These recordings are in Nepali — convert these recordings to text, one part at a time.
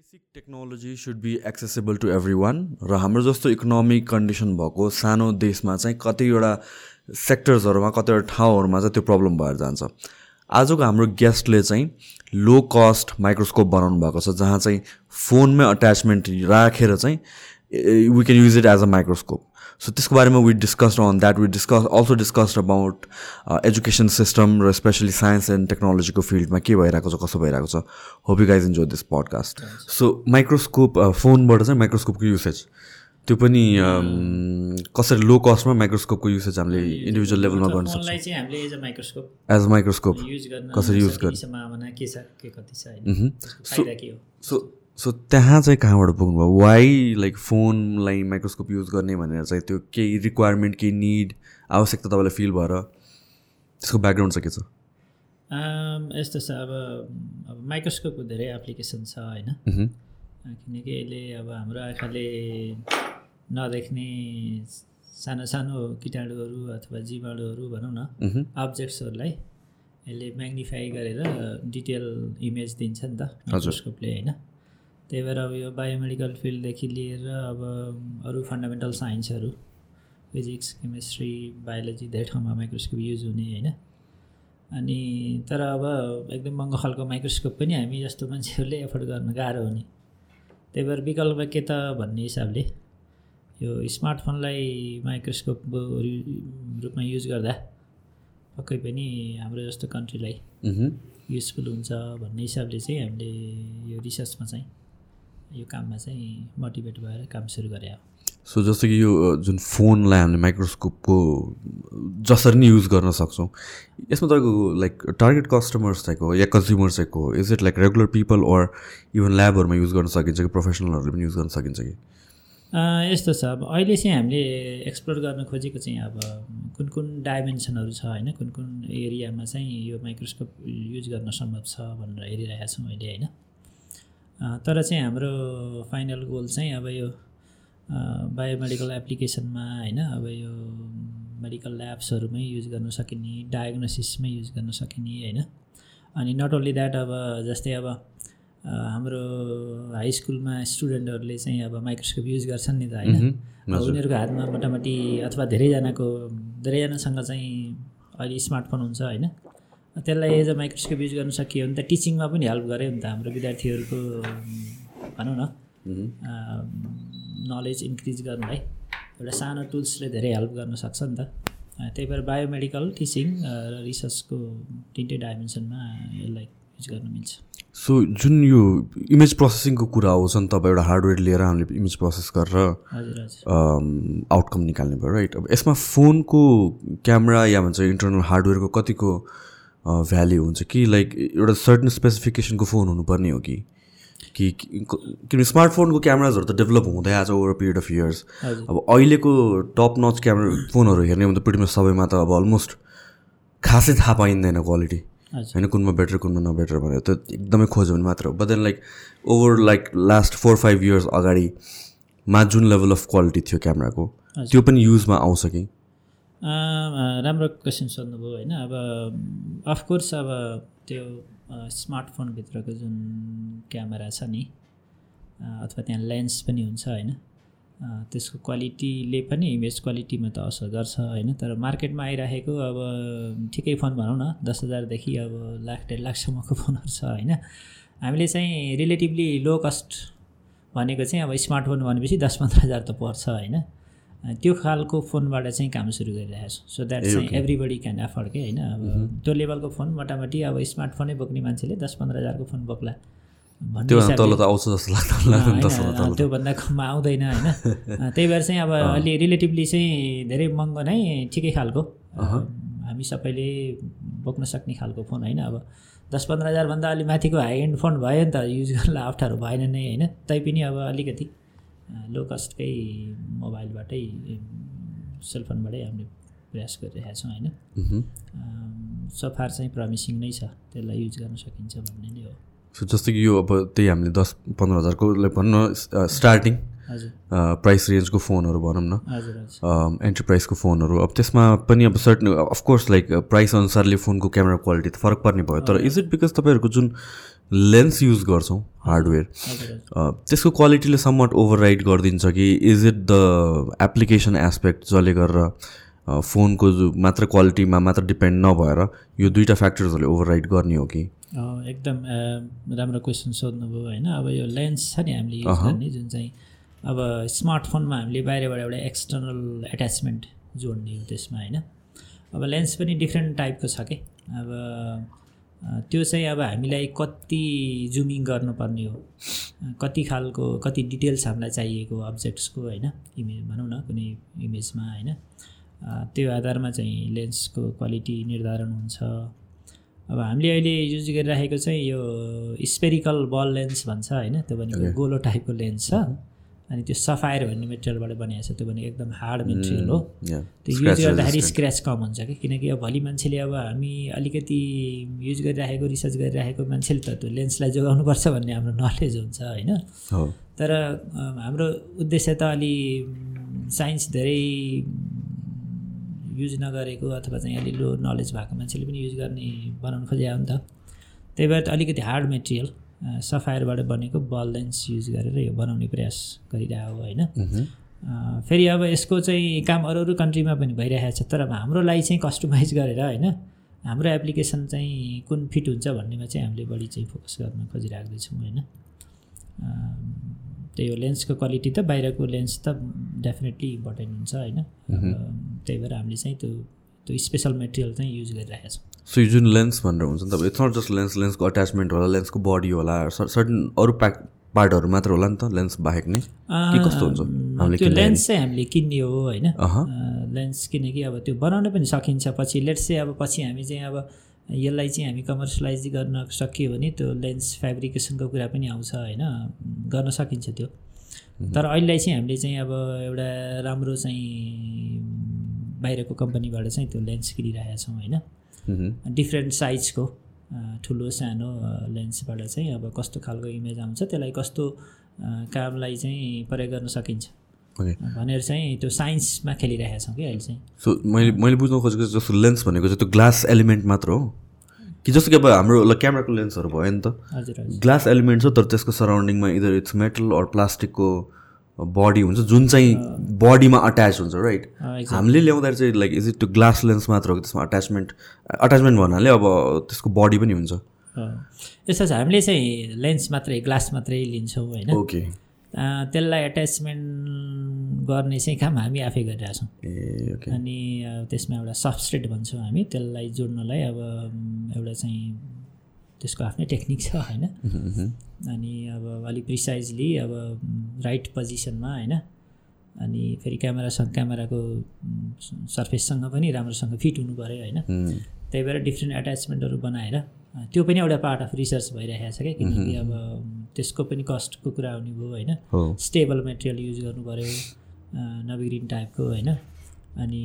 Basic technology should be accessible to everyone र हाम्रो जस्तो इकोनोमिक कन्डिसन भएको सानो देशमा चाहिँ कतिवटा सेक्टर्सहरूमा कतिवटा ठाउँहरूमा चाहिँ त्यो प्रब्लम भएर जान्छ। आजको हाम्रो गेस्टले चाहिँ लो कस्ट माइक्रोस्कोप बनाउनु भएको छ जहाँ चाहिँ फोनमै अट्याचमेन्ट राखेर चाहिँ we can use it as a microscope so त्यसको बारेमा we discuss on that we discuss also discuss about education system र स्पेसली साइन्स एन्ड टेक्नोलोजीको फिल्डमा के भइरहेको छ कसो भइरहेको छ। Hope guys enjoy this podcast so microscope फोनबाट चाहिँ माइक्रोस्कोपको युसेज त्यो पनि um, कसरी लो कस्टमा माइक्रोस्कोपको युसेज हामीले इन्डिभिजुअल लेभलमा गर्न सक्छौँ। एज माइक्रोस्कोप कसरी युज गर्ने? सो सो त्यहाँ चाहिँ कहाँबाट पुग्नुभयो? वाइ लाइक फोनलाई माइक्रोस्कोप युज गर्ने भनेर चाहिँ त्यो केही रिक्वायरमेन्ट केही निड आवश्यकता तपाईँलाई फिल भएर? त्यसको ब्याकग्राउन्ड चाहिँ के छ? यस्तो छ अब अब माइक्रोस्कोपको धेरै एप्लिकेसन छ होइन? किनकि अहिले अब हाम्रो आँखाले नदेख्ने सानो सानो किटाणुहरू अथवा जीवाणुहरू भनौँ न अब्जेक्ट्सहरूलाई यसले म्याग्निफाई गरेर डिटेल इमेज दिन्छ नि त माइक्रोस्कोपले होइन? त्यही भएर अब यो बायोमेडिकल फिल्डदेखि लिएर अब अरू फन्डामेन्टल साइन्सहरू फिजिक्स केमिस्ट्री बायोलोजी धेरै ठाउँमा माइक्रोस्कोप युज हुने होइन। अनि तर अब एकदम महँगो खालको माइक्रोस्कोप पनि हामी जस्तो मान्छेहरूले एफोर्ड गर्न गाह्रो हुने त्यही भएर विकल्प के त भन्ने हिसाबले यो स्मार्टफोनलाई माइक्रोस्कोप रूपमा युज गर्दा पक्कै पनि हाम्रो जस्तो कन्ट्रीलाई युजफुल हुन्छ भन्ने हिसाबले चाहिँ हामीले यो रिसर्चमा चाहिँ यो काममा चाहिँ मोटिभेट भएर काम सुरु गरे हो। सो जस्तो कि यो जुन फोनलाई हामीले माइक्रोस्कोपको जसरी नै युज गर्न सक्छौँ यसमा तपाईँको लाइक टार्गेट कस्टमर्स चाहिँ हो या कन्ज्युमर चाहिँ हो? Is it like regular people or even ल्याबहरूमा use गर्न सकिन्छ कि प्रोफेसनलहरूले पनि युज गर्न सकिन्छ कि? यस्तो छ। अब अहिले चाहिँ हामीले एक्सप्लोर गर्न खोजेको चाहिँ अब कुन कुन डाइमेन्सनहरू छ होइन? कुन कुन एरियामा चाहिँ यो माइक्रोस्कोप युज गर्न सम्भव छ भनेर हेरिरहेका छौँ अहिले होइन? तर चाहिँ हाम्रो फाइनल गोल चाहिँ अब यो बायोमेडिकल एप्लिकेसनमा होइन अब यो मेडिकल ल्याब्सहरूमै युज गर्न सकिने डायग्नोसिसमै युज गर्न सकिने होइन। अनि नट ओन्ली द्याट अब जस्तै अब हाम्रो हाई स्कुलमा स्टुडेन्टहरूले चाहिँ अब माइक्रोस्कोप युज गर्छन् नि त होइन। उनीहरूको हातमा मोटामोटी अथवा धेरैजनाको धेरैजनासँग चाहिँ अहिले स्मार्टफोन हुन्छ होइन। त्यसलाई एज अ माइक्रोस्कोप युज गर्न सकियो भने त टिचिङमा पनि हेल्प गऱ्यो नि त हाम्रो विद्यार्थीहरूको भनौँ न नलेज इन्क्रिज गर्नलाई एउटा सानो टुल्सले धेरै हेल्प गर्न सक्छ नि त। त्यही भएर बायोमेडिकल टिचिङ र रिसर्चको तिनटै डाइमेन्सनमा यसलाई युज गर्न मिल्छ। सो जुन यो इमेज प्रोसेसिङको कुरा आउँछ नि तपाईँ एउटा हार्डवेयर लिएर हामीले इमेज प्रोसेस गरेर आउटकम निकाल्ने भयो राइट अब यसमा फोनको क्यामेरा या भन्छ इन्टरनल हार्डवेयरको कतिको भ्याल्यु हुन्छ कि लाइक एउटा सर्टन स्पेसिफिकेसनको फोन हुनुपर्ने हो कि? कि किनभने स्मार्टफोनको क्यामराजहरू त डेभलप हुँदै आएको ओभर पिरियड अफ इयर्स अब अहिलेको टप नच क्यामरा फोनहरू हेर्ने भने त पिडिमा सबैमा त अब अलमोस्ट खासै थाहा पाइँदैन क्वालिटी होइन कुनमा बेटर कुनमा नबेटर भनेर त एकदमै खोज्यो भने मात्र हो। But then like over like last four five years अगाडिमा जुन लेभल अफ क्वालिटी थियो क्यामराको त्यो पनि युजमा आउँछ कि? राम्रो क्वेसन सोध्नुभयो होइन। अब अफकोर्स अब त्यो स्मार्टफोनभित्रको जुन क्यामेरा छ नि अथवा त्यहाँ लेन्स पनि हुन्छ होइन। त्यसको क्वालिटीले पनि इमेज क्वालिटीमा त असर गर्छ होइन। तर मार्केटमा आइराखेको अब ठिकै फोन भनौँ न दस हजारदेखि अब लाख डेढ लाखसम्मको फोनहरू छ होइन। हामीले चाहिँ रिलेटिभली लो कस्ट भनेको चाहिँ अब स्मार्टफोन भनेपछि दस पन्ध्र हजार त पर्छ होइन। त्यो खालको फोनबाट चाहिँ काम सुरु गरिरहेको छु। सो द्याट चाहिँ एभ्रिबडी क्यान एफोर्ड के होइन? अब त्यो लेभलको फोन मोटामोटि अब स्मार्टफोनै बोक्ने मान्छेले दस पन्ध्र हजारको फोन बोक्ला। त्योभन्दा कममा आउँदैन होइन। त्यही भएर चाहिँ अब अलि रिलेटिभली चाहिँ धेरै महँगो नै ठिकै खालको। हामी सबैले बोक्न सक्ने खालको फोन होइन। अब दस पन्ध्र हजारभन्दा अलिक माथिको हाई एन्ड फोन भयो नि त युज गर्नलाई अप्ठ्यारो भएन नै होइन। तैपनि अब अलिकति। लो कस्टकै मोबाइलबाटै सेलफोनबाटै हामीले प्रयास गरिरहेका छौँ होइन? सफार चाहिँ प्रमिसिङ नै छ त्यसलाई युज गर्न सकिन्छ भन्ने नै हो जस्तो कि यो अब त्यही हामीले दस पन्ध्र हजारको भनौँ न स्टार्टिङ प्राइस रेन्जको फोनहरू भनौँ न। एन्टरप्राइजको फोनहरू। अब त्यसमा पनि अब सर्टन अफकोर्स लाइक प्राइस अनुसारले फोनको क्यामेरा क्वालिटी त फरक पर्ने भयो। तर इज इट बिकज तपाईँहरूको जुन लेन्स युज गर्छौँ हार्डवेयर त्यसको क्वालिटीले समट ओभरराइड गरिदिन्छ कि is it the application aspect जसले गरेर फोनको मात्र क्वालिटीमा मात्र डिपेन्ड नभएर यो दुईवटा फ्याक्टर्सहरूले ओभरराइड गर्ने हो कि? एकदम राम्रो क्वेसन सोध्नुभयो होइन। अब यो लेन्स छ नि हामीले युज गर्ने जुन चाहिँ अब स्मार्टफोनमा हामीले बाहिरबाट एउटा एक्सटर्नल एट्याचमेन्ट जोड्ने हो त्यसमा होइन। अब लेन्स पनि डिफ्रेन्ट टाइपको छ कि। अब त्यो चाहिँ अब हामीलाई कति जुमिङ गर्नुपर्ने हो। कति खालको कति डिटेल्स हामीलाई चाहिएको अब्जेक्ट्सको होइन इमेज भनौँ न कुनै इमेजमा होइन। त्यो आधारमा चाहिँ लेन्सको क्वालिटी निर्धारण हुन्छ। अब हामीले अहिले युज गरिराखेको चाहिँ यो स्पेरिकल बल लेन्स भन्छ होइन त्यो भनेको गोलो टाइपको लेन्स छ। अनि त्यो सफायर भन्ने मेटेरियलबाट बनाएको छ त्यो भनेको एकदम हार्ड मेटेरियल हो। या त्यो युज गर्दाखेरि स्क्र्याच कम हुन्छ कि? किनकि अब भोलि मान्छेले अब हामी अलिकति युज गरिराखेको रिसर्च गरिराखेको मान्छेले त त्यो लेन्सलाई जोगाउनुपर्छ भन्ने हाम्रो नलेज हुन्छ होइन? तर हाम्रो उद्देश्य त अलि साइन्स धेरै युज नगरेको अथवा चाहिँ अलि लो नलेज भएको मान्छेले पनि युज गर्ने बनाउनु खोजेको हो नि त। त्यही भएर त अलिकति हार्ड मेटेरियल सफायरबाट बनेको बल लेन्स युज गरेर यो बनाउने प्रयास गरिरहेको हो होइन फेरि अब यसको चाहिँ काम अरू अरू कन्ट्रीमा पनि भइरहेको छ तर अब हाम्रो लागि चाहिँ कस्टमाइज गरेर होइन हाम्रो एप्लिकेसन चाहिँ कुन फिट हुन्छ भन्नेमा चाहिँ हामीले बढी चाहिँ फोकस गर्न खोजिराख्दैछौँ होइन। त्यही हो लेन्सको क्वालिटी त बाहिरको लेन्स त डेफिनेटली इम्पोर्टेन्ट हुन्छ होइन। त्यही भएर हामीले चाहिँ त्यो त्यो स्पेसल मेटेरियल चाहिँ युज गरिरहेका छौँ। सो यो जुन लेन्स भनेर हुन्छ नि त इट्स नट जस्ट लेन्स लेन्सको अट्याचमेन्ट होला लेन्सको बडी होला सर्टन अरू प्याक पार्टहरू मात्र होला नि त लेन्स बाहेक नै? कि कस्तो हुन्छ? हामीले त्यो? लेन्स चाहिँ हामीले किन्ने हो होइन। लेन्स किनकि अब त्यो बनाउन पनि सकिन्छ। पछि लेट्स चाहिँ अब पछि हामी चाहिँ अब यसलाई चाहिँ हामी कमर्सियलाइज गर्न सकियो भने त्यो लेन्स फेब्रिकेसनको कुरा पनि आउँछ होइन? गर्न सकिन्छ त्यो। तर अहिले चाहिँ हामीले चाहिँ अब एउटा राम्रो चाहिँ बाहिरको कम्पनीबाट चाहिँ त्यो लेन्स किनिरहेका छौँ होइन। डिफ्रेन्ट साइजको ठुलो सानो लेन्सबाट चाहिँ अब कस्तो खालको इमेज आउँछ त्यसलाई कस्तो कामलाई चाहिँ प्रयोग गर्न सकिन्छ। भनेर चाहिँ त्यो साइन्समा खेलिरहेका छौँ कि अहिले चाहिँ। सो मैले मैले बुझ्न खोजेको जस्तो लेन्स भनेको चाहिँ त्यो ग्लास एलिमेन्ट मात्र हो। कि जस्तो कि अब हाम्रो क्यामेराको लेन्सहरू भयो नि त। हजुर हजुर। ग्लास एलिमेन्ट छ तर त्यसको सराउन्डिङमा इदर इट्स मेटल अर प्लास्टिकको बडी हुन्छ जुन चाहिँ बडीमा अट्याच हुन्छ राइट. हामीले ल्याउँदाखेरि चाहिँ लाइक इज इट त्यो ग्लास लेन्स मात्र हो कि त्यसमा अट्याचमेन्ट अट्याचमेन्ट भन्नाले अब त्यसको बडी पनि हुन्छ। यस्तो छ हामीले चाहिँ लेन्स मात्रै ग्लास मात्रै लिन्छौँ होइन? ओके। त्यसलाई एट्याचमेन्ट गर्ने चाहिँ काम हामी आफै गरिरहेछौँ अनि त्यसमा एउटा सबस्ट्रेट भन्छौँ हामी त्यसलाई जोड्नलाई अब एउटा चाहिँ त्यसको आफ्नै टेक्निक छ होइन? अनि अब अलिक प्रिसाइजली अब राइट पोजिसनमा होइन? अनि फेरि क्यामेरासँग क्यामेराको सर्फेससँग पनि राम्रोसँग फिट हुनु पऱ्यो होइन? त्यही भएर डिफ्रेन्ट एट्याचमेन्टहरू बनाएर त्यो पनि एउटा पार्ट अफ रिसर्च भइरहेको छ क्या किनकि अब त्यसको पनि कस्टको कुरा आउने भयो होइन? स्टेबल मेटेरियल युज गर्नु पऱ्यो अ, नवीग्रिन टाइपको होइन? अनि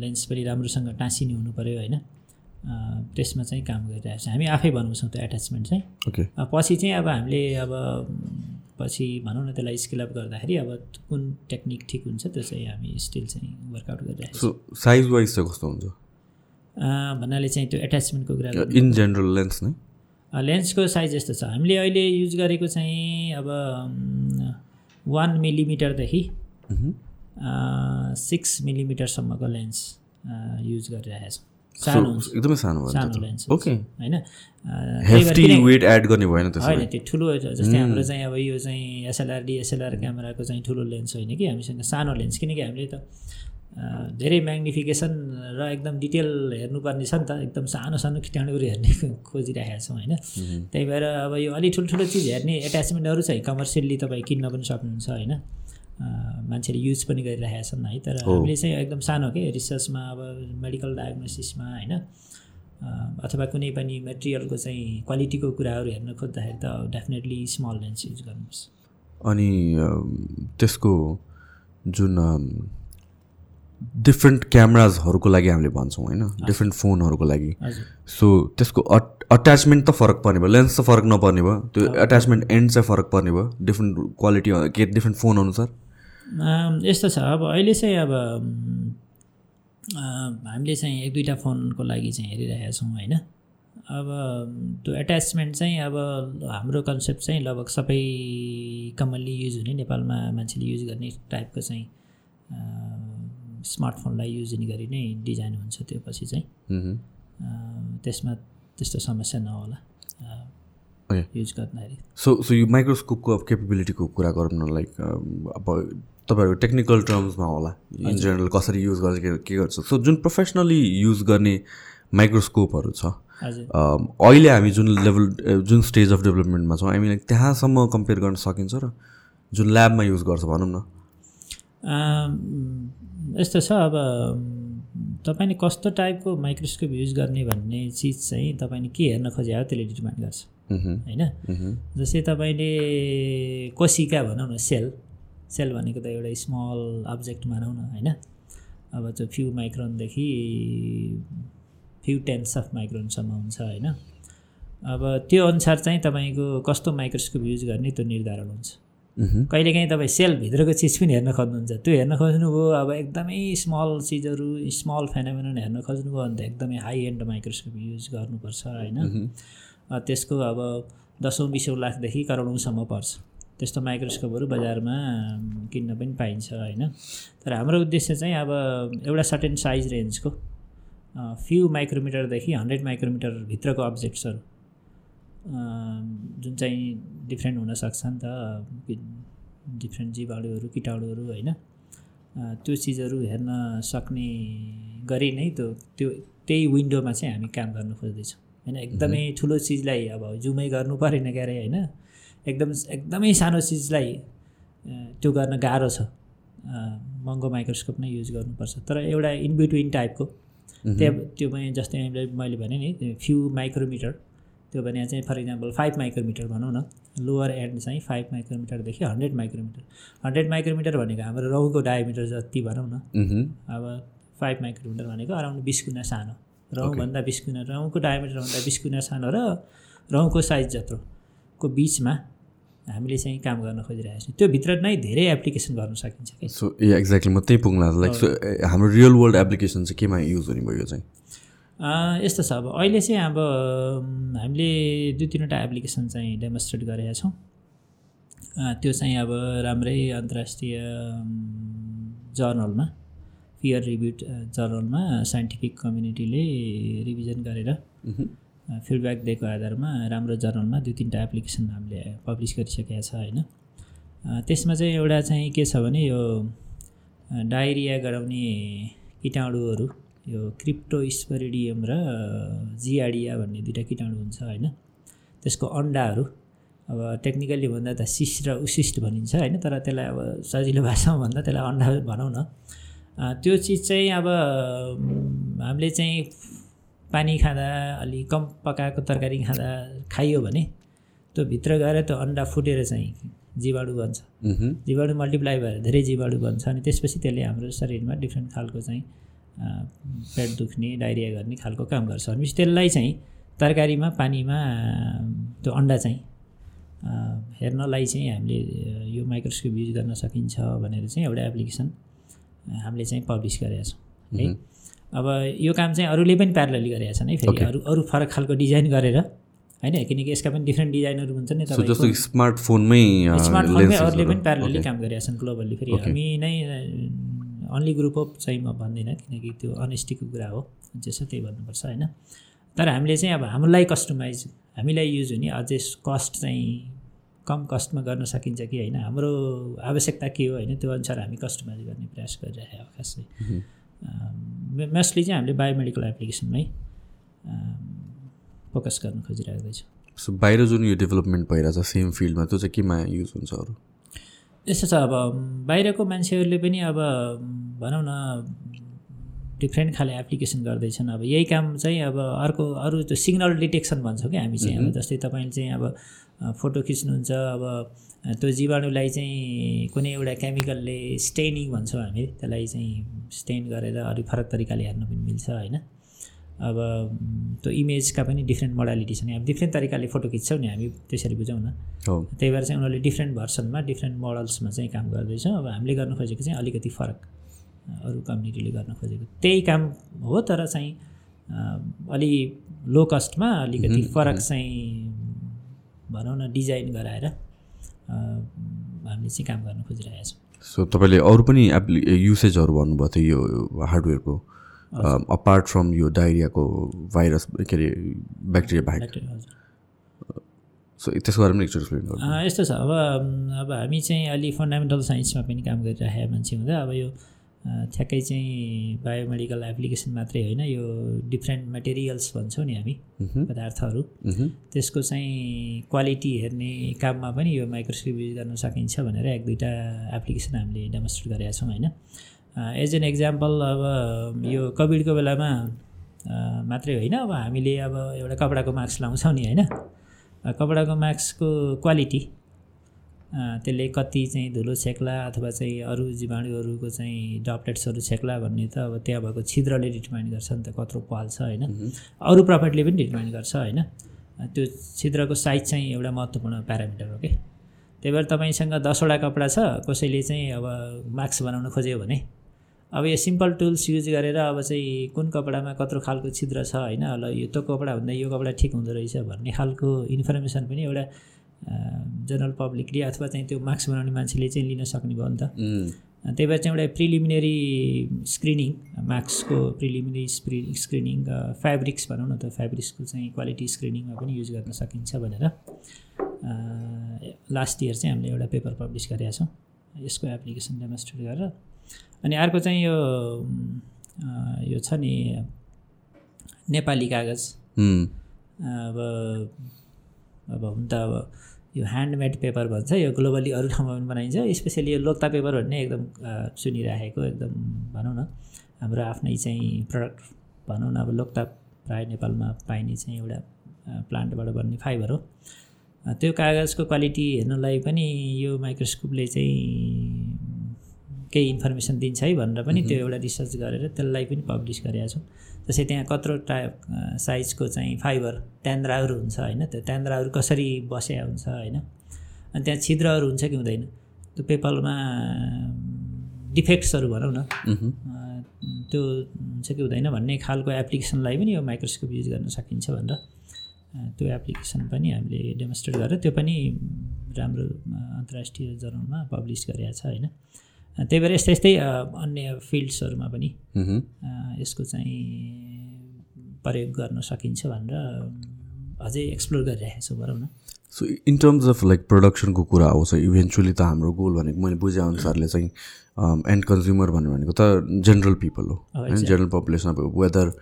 लेन्स पनि राम्रोसँग टाँसिने हुनु पऱ्यो होइन? त्यसमा चाहिँ काम गरिरहेको छ। हामी आफै बनाउँछौँ त्यो एट्याचमेन्ट चाहिँ। अ, पछि चाहिँ अब हामीले अब पछि भनौँ न त्यसलाई स्केलअप गर्दाखेरि अब कुन टेक्निक ठिक हुन्छ त्यो चाहिँ हामी स्टिल चाहिँ वर्कआउट गरिरहेको सो साइज वाइज चाहिँ कस्तो हुन्छ? छौँ अ, भन्नाले चाहिँ त्यो एट्याचमेन्टको कुरा इन जेनरल लेन्स नै? लेन्सको साइज यस्तो छ। हामीले अहिले युज गरेको चाहिँ अब वान मिलिमिटरदेखि। सिक्स मिलिमिटरसम्मको लेन्स युज गरिरहेको छौँ। So, सानो एकदमै सानो सानो लेन्स ओके। होइन? होइन त्यो ठुलो जस्तै हाम्रो चाहिँ अब यो चाहिँ एसएलआर डिएसएलआर क्यामेराको चाहिँ ठुलो लेन्स होइन कि? हामीसँग सानो लेन्स किनकि हामीले त धेरै म्याग्निफिकेसन र एकदम डिटेल हेर्नुपर्ने छ नि त। एकदम सानो सानो किटाणुहरू हेर्ने खोजिरहेका छौँ होइन? त्यही भएर अब यो अलिक ठुल्ठुलो चिज हेर्ने एट्याचमेन्टहरू चाहिँ कमर्सियल्ली तपाईँ किन्न पनि सक्नुहुन्छ होइन? मान्छेले युज पनि गरिरहेका छन् है। तर हामीले चाहिँ एकदम सानो के रिसर्चमा अब मेडिकल डायग्नोसिसमा होइन। अथवा कुनै पनि मेटेरियलको चाहिँ क्वालिटीको कुराहरू हेर्न खोज्दाखेरि त डेफिनेटली स्मल लेन्स युज गर्नुपर्छ अनि त्यसको जुन डिफ्रेन्ट क्यामराजहरूको लागि हामीले भन्छौँ होइन। डिफ्रेन्ट फोनहरूको लागि। सो त्यसको अट अट्याचमेन्ट त फरक पर्ने भयो। लेन्स त फरक नपर्ने भयो। त्यो एट्याचमेन्ट एन्ड चाहिँ फरक पर्ने भयो। डिफ्रेन्ट क्वालिटी के डिफ्रेन्ट फोन अनुसार। अम, यस्तो छ अब अहिले चाहिँ अब हामीले चाहिँ एक दुईवटा फोनको लागि चाहिँ हेरिरहेका छौँ होइन। अब त्यो एट्याचमेन्ट चाहिँ अब हाम्रो कन्सेप्ट चाहिँ लगभग सबै कमनली युज हुने नेपालमा मान्छेले युज गर्ने टाइपको चाहिँ स्मार्टफोनलाई युज गरी नै डिजाइन हुन्छ त्यो पछि चाहिँ। त्यसमा त्यस्तो समस्या नहोला युज गर्दाखेरि। सो सो यो माइक्रोस्कोपको अब केपेबिलिटीको कुरा गरौँ न लाइक अब तपाईँहरू टेक्निकल टर्म्समा होला इन जेनरल कसरी युज गर्छ के गर्छ? सो जुन प्रोफेसनली युज गर्ने माइक्रोस्कोपहरू छ अहिले हामी जुन लेभल जुन स्टेज अफ डेभलपमेन्टमा छौँ हामी त्यहाँसम्म कम्पेयर गर्न सकिन्छ र जुन ल्याबमा युज गर्छ भनौँ न। यस्तो छ अब तपाईँले कस्तो टाइपको माइक्रोस्कोप युज गर्ने भन्ने चिज चाहिँ तपाईँले के हेर्न खोजे हो त्यसले डिटर्माइन गर्छ होइन? जस्तै तपाईँले कोसिका भनौँ न सेल। सेल भनेको त एउटा स्मल अब्जेक्ट मानौँ न होइन? अब त्यो फ्यु माइक्रोनदेखि फ्यु टेन्स अफ माइक्रोनसम्म हुन्छ होइन? अब त्यो अनुसार चाहिँ तपाईँको कस्तो माइक्रोस्कोप युज गर्ने त्यो निर्धारण हुन्छ। कहिलेकाहीँ तपाईँ सेलभित्रको चिज पनि हेर्न खोज्नुहुन्छ। त्यो हेर्न खोज्नुभयो अब एकदमै स्मल चिजहरू स्मल फेनोमेनन हेर्न खोज्नुभयो भने त एकदमै हाई एन्ड माइक्रोस्कोप युज गर्नुपर्छ होइन? त्यसको अब दसौँ बिसौँ लाखदेखि करोडौँसम्म पर्छ। त्यस्तो माइक्रोस्कोपहरू बजारमा किन्न पनि पाइन्छ होइन? तर हाम्रो उद्देश्य चाहिँ अब एउटा सर्टेन साइज रेन्जको फ्यु माइक्रोमिटरदेखि हन्ड्रेड माइक्रोमिटरभित्रको अब्जेक्ट्सहरू जुन चाहिँ डिफ्रेन्ट हुनसक्छ नि त डिफ्रेन्ट जीवाणुहरू किटाणुहरू होइन? त्यो चिजहरू हेर्न सक्ने गरी नै त्यो त्यो त्यही विन्डोमा चाहिँ हामी काम गर्न खोज्दैछौँ। होइन एकदमै ठुलो चिजलाई अब जुमै गर्नु परेन क्यारे होइन? एकदम एकदमै सानो चिजलाई त्यो गर्न गाह्रो छ। महँगो माइक्रोस्कोप नै युज गर्नुपर्छ। तर एउटा इनबिट्विन टाइपको त्यहाँ त्यो जस्तै मैले भने नि फ्यु माइक्रोमिटर त्यो भने चाहिँ फर इक्जाम्पल फाइभ माइक्रोमिटर भनौँ न। लोवर एन्ड चाहिँ फाइभ माइक्रोमिटरदेखि हन्ड्रेड माइक्रोमिटर हन्ड्रेड माइक्रोमिटर भनेको हाम्रो रौँको डायमिटर जति भनौँ न। अब फाइभ माइक्रोमिटर भनेको अराउन्ड बिस गुणा सानो। रौँभन्दा बिस गुणा रौँको डायमिटरभन्दा बिस गुणा सानो र रौँको साइज जत्रोको बिचमा हामीले चाहिँ काम गर्न खोजिरहेको छौँ। त्योभित्र नै धेरै एप्लिकेसन गर्न सकिन्छ कि? सो ए एक्ज्याक्टली म त्यही पुग्न लाइक हाम्रो रियल वर्ल्ड एप्लिकेसन चाहिँ केमा युज हुने भयो चाहिँ? यस्तो छ अब। अहिले चाहिँ अब हामीले दुई तिनवटा एप्लिकेसन चाहिँ डेमोन्स्ट्रेट गरेका छौँ। त्यो चाहिँ अब राम्रै अन्तर्राष्ट्रिय जर्नलमा पियर रिभ्युड जर्नलमा साइन्टिफिक कम्युनिटीले रिभिजन गरेर फिडब्याक दिएको आधारमा राम्रो जर्नलमा दुई तिनवटा एप्लिकेसन हामीले पब्लिस गरिसकेका छ होइन? त्यसमा चाहिँ एउटा चाहिँ के छ भने यो डायरिया गराउने किटाणुहरू यो क्रिप्टोस्परिडियम र जिआडिया भन्ने दुइटा किटाणु हुन्छ होइन? त्यसको अन्डाहरू अब टेक्निकल्ली भन्दा त सिस र उसिस्ट भनिन्छ होइन? तर त्यसलाई अब सजिलो भाषामा भन्दा त्यसलाई अन्डा भनौँ न। त्यो चिज चाहिँ अब हामीले चाहिँ पानी खाँदा अलि कम पकाएको तरकारी खाँदा खाइयो भने त्यो भित्र गएर त्यो अन्डा फुटेर चाहिँ जीवाणु बन्छ। जीवाणु मल्टिप्लाई भएर धेरै जीवाणु बन्छ अनि त्यसपछि त्यसले हाम्रो शरीरमा डिफ्रेन्ट खालको चाहिँ पेट दुख्ने डाइरिया गर्ने खालको काम गर्छ। भनेपछि त्यसलाई चाहिँ तरकारीमा पानीमा त्यो अन्डा चाहिँ हेर्नलाई चाहिँ हामीले यो माइक्रोस्कोप युज गर्न सकिन्छ भनेर चाहिँ एउटा एप्लिकेसन हामीले चाहिँ पब्लिस गरेका छौँ। है? अब यो काम चाहिँ अरूले पनि प्यारलली गरेका छन् है फेरि। अरू अरू फरक खालको डिजाइन गरेर होइन? किनकि यसका पनि डिफ्रेन्ट डिजाइनहरू हुन्छ नि तपाईँको। स्मार्टफोनमै स्मार्टफोनमै अरूले पनि प्यारलली काम गरेका छन् ग्लोबल्ली फेरि हामी नै अन्ली ग्रुप अफ चाहिँ म भन्दिनँ किनकि त्यो अनेस्टीको कुरा हो। जे छ त्यही भन्नुपर्छ होइन? तर हामीले चाहिँ अब हामीलाई कस्टमाइज हामीलाई युज हुने अझै कस्ट चाहिँ कम कस्टमा गर्न सकिन्छ कि होइन? हाम्रो आवश्यकता के हो होइन? त्यो अनुसार हामी कस्टमाइज गर्ने प्रयास गरिरहेको खास मोस्टली चाहिँ हामीले बायोमेडिकल एप्लिकेसनमै फोकस गर्न खोजिरहेको सो बाहिर जुन यो डेभलपमेन्ट भइरहेछ सेम फिल्डमा त्यो चाहिँ केमा युज हुन्छ अरू? यस्तो छ अब बाहिरको मान्छेहरूले पनि अब भनौँ न डिफ्रेन्ट खाले एप्लिकेसन गर्दैछन् अब यही काम चाहिँ अब अर्को अरू त्यो सिग्नल डिटेक्सन भन्छौँ कि हामी चाहिँ अब जस्तै तपाईँले चाहिँ अब फोटो खिच्नुहुन्छ अब त्यो जीवाणुलाई चाहिँ कुनै एउटा केमिकलले स्टेनिङ भन्छौँ हामी त्यसलाई चाहिँ स्टेन गरेर अलिक फरक तरिकाले हेर्न पनि मिल्छ होइन? अब त्यो इमेजका पनि डिफ्रेन्ट मोडालिटी छन्। हामी डिफ्रेन्ट तरिकाले फोटो खिच्छौँ नि हामी त्यसरी बुझौँ न त्यही भएर चाहिँ उनीहरूले डिफ्रेन्ट भर्सनमा डिफ्रेन्ट मोडल्समा चाहिँ काम गर्दैछौँ। अब हामीले गर्न खोजेको चाहिँ अलिकति फरक। अरू कम्युनिटीले गर्न खोजेको त्यही काम हो तर चाहिँ अलि लो कस्टमा अलिकति फरक चाहिँ भनौँ न डिजाइन गराएर हामीले चाहिँ काम गर्न खोजिरहेका छौँ। सो तपाईँले अरू पनि एप्लि युसेजहरू भन्नुभएको थियो यो हार्डवेयरको अपार्ट फ्रम यो डाइरियाको भाइरस के अरे ब्याक्टेरिया बाहेक। सो त्यसको बारेमा एकचोटि एक्सप्लेन गर्नु यस्तो छ अब अब हामी चाहिँ अलि फन्डामेन्टल साइन्समा पनि काम गरिरहेका मान्छे हुँदा अब यो ठ्याक्कै चाहिँ बायोमेडिकल एप्लिकेसन मात्रै होइन यो डिफ्रेन्ट मेटेरियल्स भन्छौँ नि हामी पदार्थहरू। त्यसको चाहिँ क्वालिटी हेर्ने काममा पनि यो माइक्रोस्कोप युज गर्न सकिन्छ भनेर एक दुईवटा एप्लिकेसन हामीले डेमोन्स्ट्रेट गरेका छौँ होइन। एज एन इक्जाम्पल अब यो कोभिडको बेलामा मात्रै होइन अब हामीले अब एउटा कपडाको मास्क लाउँछौँ नि होइन। कपडाको मास्कको क्वालिटी त्यसले कति चाहिँ धुलो छेक्ला अथवा चाहिँ अरू जीवाणुहरूको चाहिँ डपलेट्सहरू छेक्ला भन्ने त अब त्यहाँ भएको छिद्रले डिटर्माइन गर्छ नि त कत्रो पाल्छ होइन। अरू प्रपर्टीले पनि डिटर्माइन गर्छ होइन। त्यो छिद्रको साइज चाहिँ एउटा महत्त्वपूर्ण प्यारामिटर हो कि त्यही भएर तपाईँसँग दसवटा कपडा छ कसैले चाहिँ अब मास्क बनाउन खोज्यो भने। अब यो सिम्पल टुल्स युज गरेर अब चाहिँ कुन कपडामा कत्रो खालको छिद्र छ होइन ल यो त्यो कपडा भन्दा यो कपडा ठिक हुँदो रहेछ भन्ने खालको इन्फर्मेसन पनि एउटा जनरल पब्लिकले अथवा चाहिँ त्यो मास्क बनाउने मान्छेले चाहिँ लिन सक्ने भयो नि त। त्यही भएर चाहिँ एउटा प्रिलिमिनेरी स्क्रिनिङ मास्कको प्रिलिमिनेरी स्क्रि स्क्रिनिङ फेब्रिक्स भनौँ न त फेब्रिक्सको चाहिँ क्वालिटी स्क्रिनिङमा पनि युज गर्न सकिन्छ भनेर लास्ट इयर चाहिँ हामीले एउटा पेपर पब्लिस गरेका छौँ। यसको एप्लिकेसन डेमोन्स्ट्रेट गरेर अनि अर्को चाहिँ यो यो छ नि नेपाली कागज। अब अब हुन त अब यो ह्यान्डमेड पेपर भन्छ यो ग्लोबली अरू ठाउँमा पनि बनाइन्छ। स्पेसली यो लोकता पेपर भन्ने एकदम सुनिराखेको एकदम भनौँ न हाम्रो आफ्नै चाहिँ प्रडक्ट भनौँ न अब लोकता प्रायः नेपालमा पाइने चाहिँ एउटा प्लान्टबाट बन्ने फाइबर हो। त्यो कागजको क्वालिटी हेर्नलाई पनि यो माइक्रोस्कोपले चाहिँ केही इन्फर्मेसन दिन्छ है भनेर पनि त्यो एउटा रिसर्च गरेर त्यसलाई पनि पब्लिस गरेका छौँ। जस्तै त्यहाँ कत्रो टाइप साइजको चाहिँ फाइबर ट्यान्द्राहरू हुन्छ होइन त्यो ट्यान्द्राहरू कसरी बसेका हुन्छ होइन अनि त्यहाँ छिद्रहरू हुन्छ कि हुँदैन त्यो पेपलमा डिफेक्ट्सहरू भनौँ न त्यो हुन्छ कि हुँदैन भन्ने खालको एप्लिकेसनलाई पनि यो माइक्रोस्कोप युज गर्न सकिन्छ भनेर त्यो एप्लिकेसन पनि हामीले डेमोन्स्ट्रेट गरेर त्यो पनि राम्रो अन्तर्राष्ट्रिय जर्नलमा पब्लिस गरेका छ होइन। त्यही भएर यस्तै यस्तै अन्य फिल्ड्सहरूमा पनि यसको चाहिँ प्रयोग गर्न सकिन्छ भनेर अझै एक्सप्लोर गरिरहेको छु भनौँ न। So in terms of like प्रडक्सनको कुरा आउँछ इभेन्चुली त हाम्रो गोल भनेको मैले बुझेअनुसारले चाहिँ एन्ड कन्ज्युमर भन्यो भनेको त जेनरल पिपल हो। होइन general population whether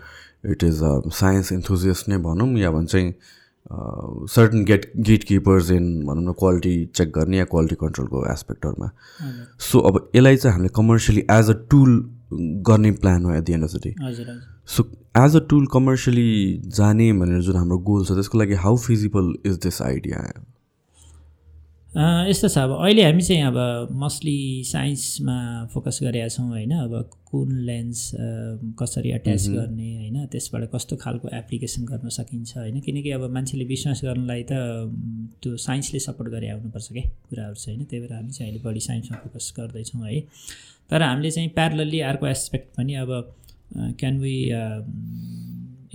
it is science enthusiast नै भनौँ या भन्छ certain gate get keepers in भनौँ न क्वालिटी चेक गर्ने या क्वालिटी कन्ट्रोलको एस्पेक्टहरूमा सो अब यसलाई चाहिँ हामीले कमर्सियली एज अ टुल गर्ने प्लान हो at the end of the day so as a tool commercially जाने भनेर जुन हाम्रो गोल छ त्यसको लागि how feasible is this idea यस्तो छ अब अहिले हामी चाहिँ अब मोस्टली साइन्समा फोकस गरेका छौँ होइन अब कुन लेन्स कसरी अट्याच गर्ने होइन त्यसबाट कस्तो खालको एप्लिकेसन गर्न सकिन्छ होइन किनकि अब मान्छेले विश्वास गर्नलाई त त्यो साइन्सले सपोर्ट गरे आउनुपर्छ क्या कुराहरू चाहिँ होइन त्यही भएर हामी चाहिँ अहिले बढी साइन्समा फोकस गर्दैछौँ है। तर हामीले चाहिँ प्यारलली अर्को एस्पेक्ट पनि अब can we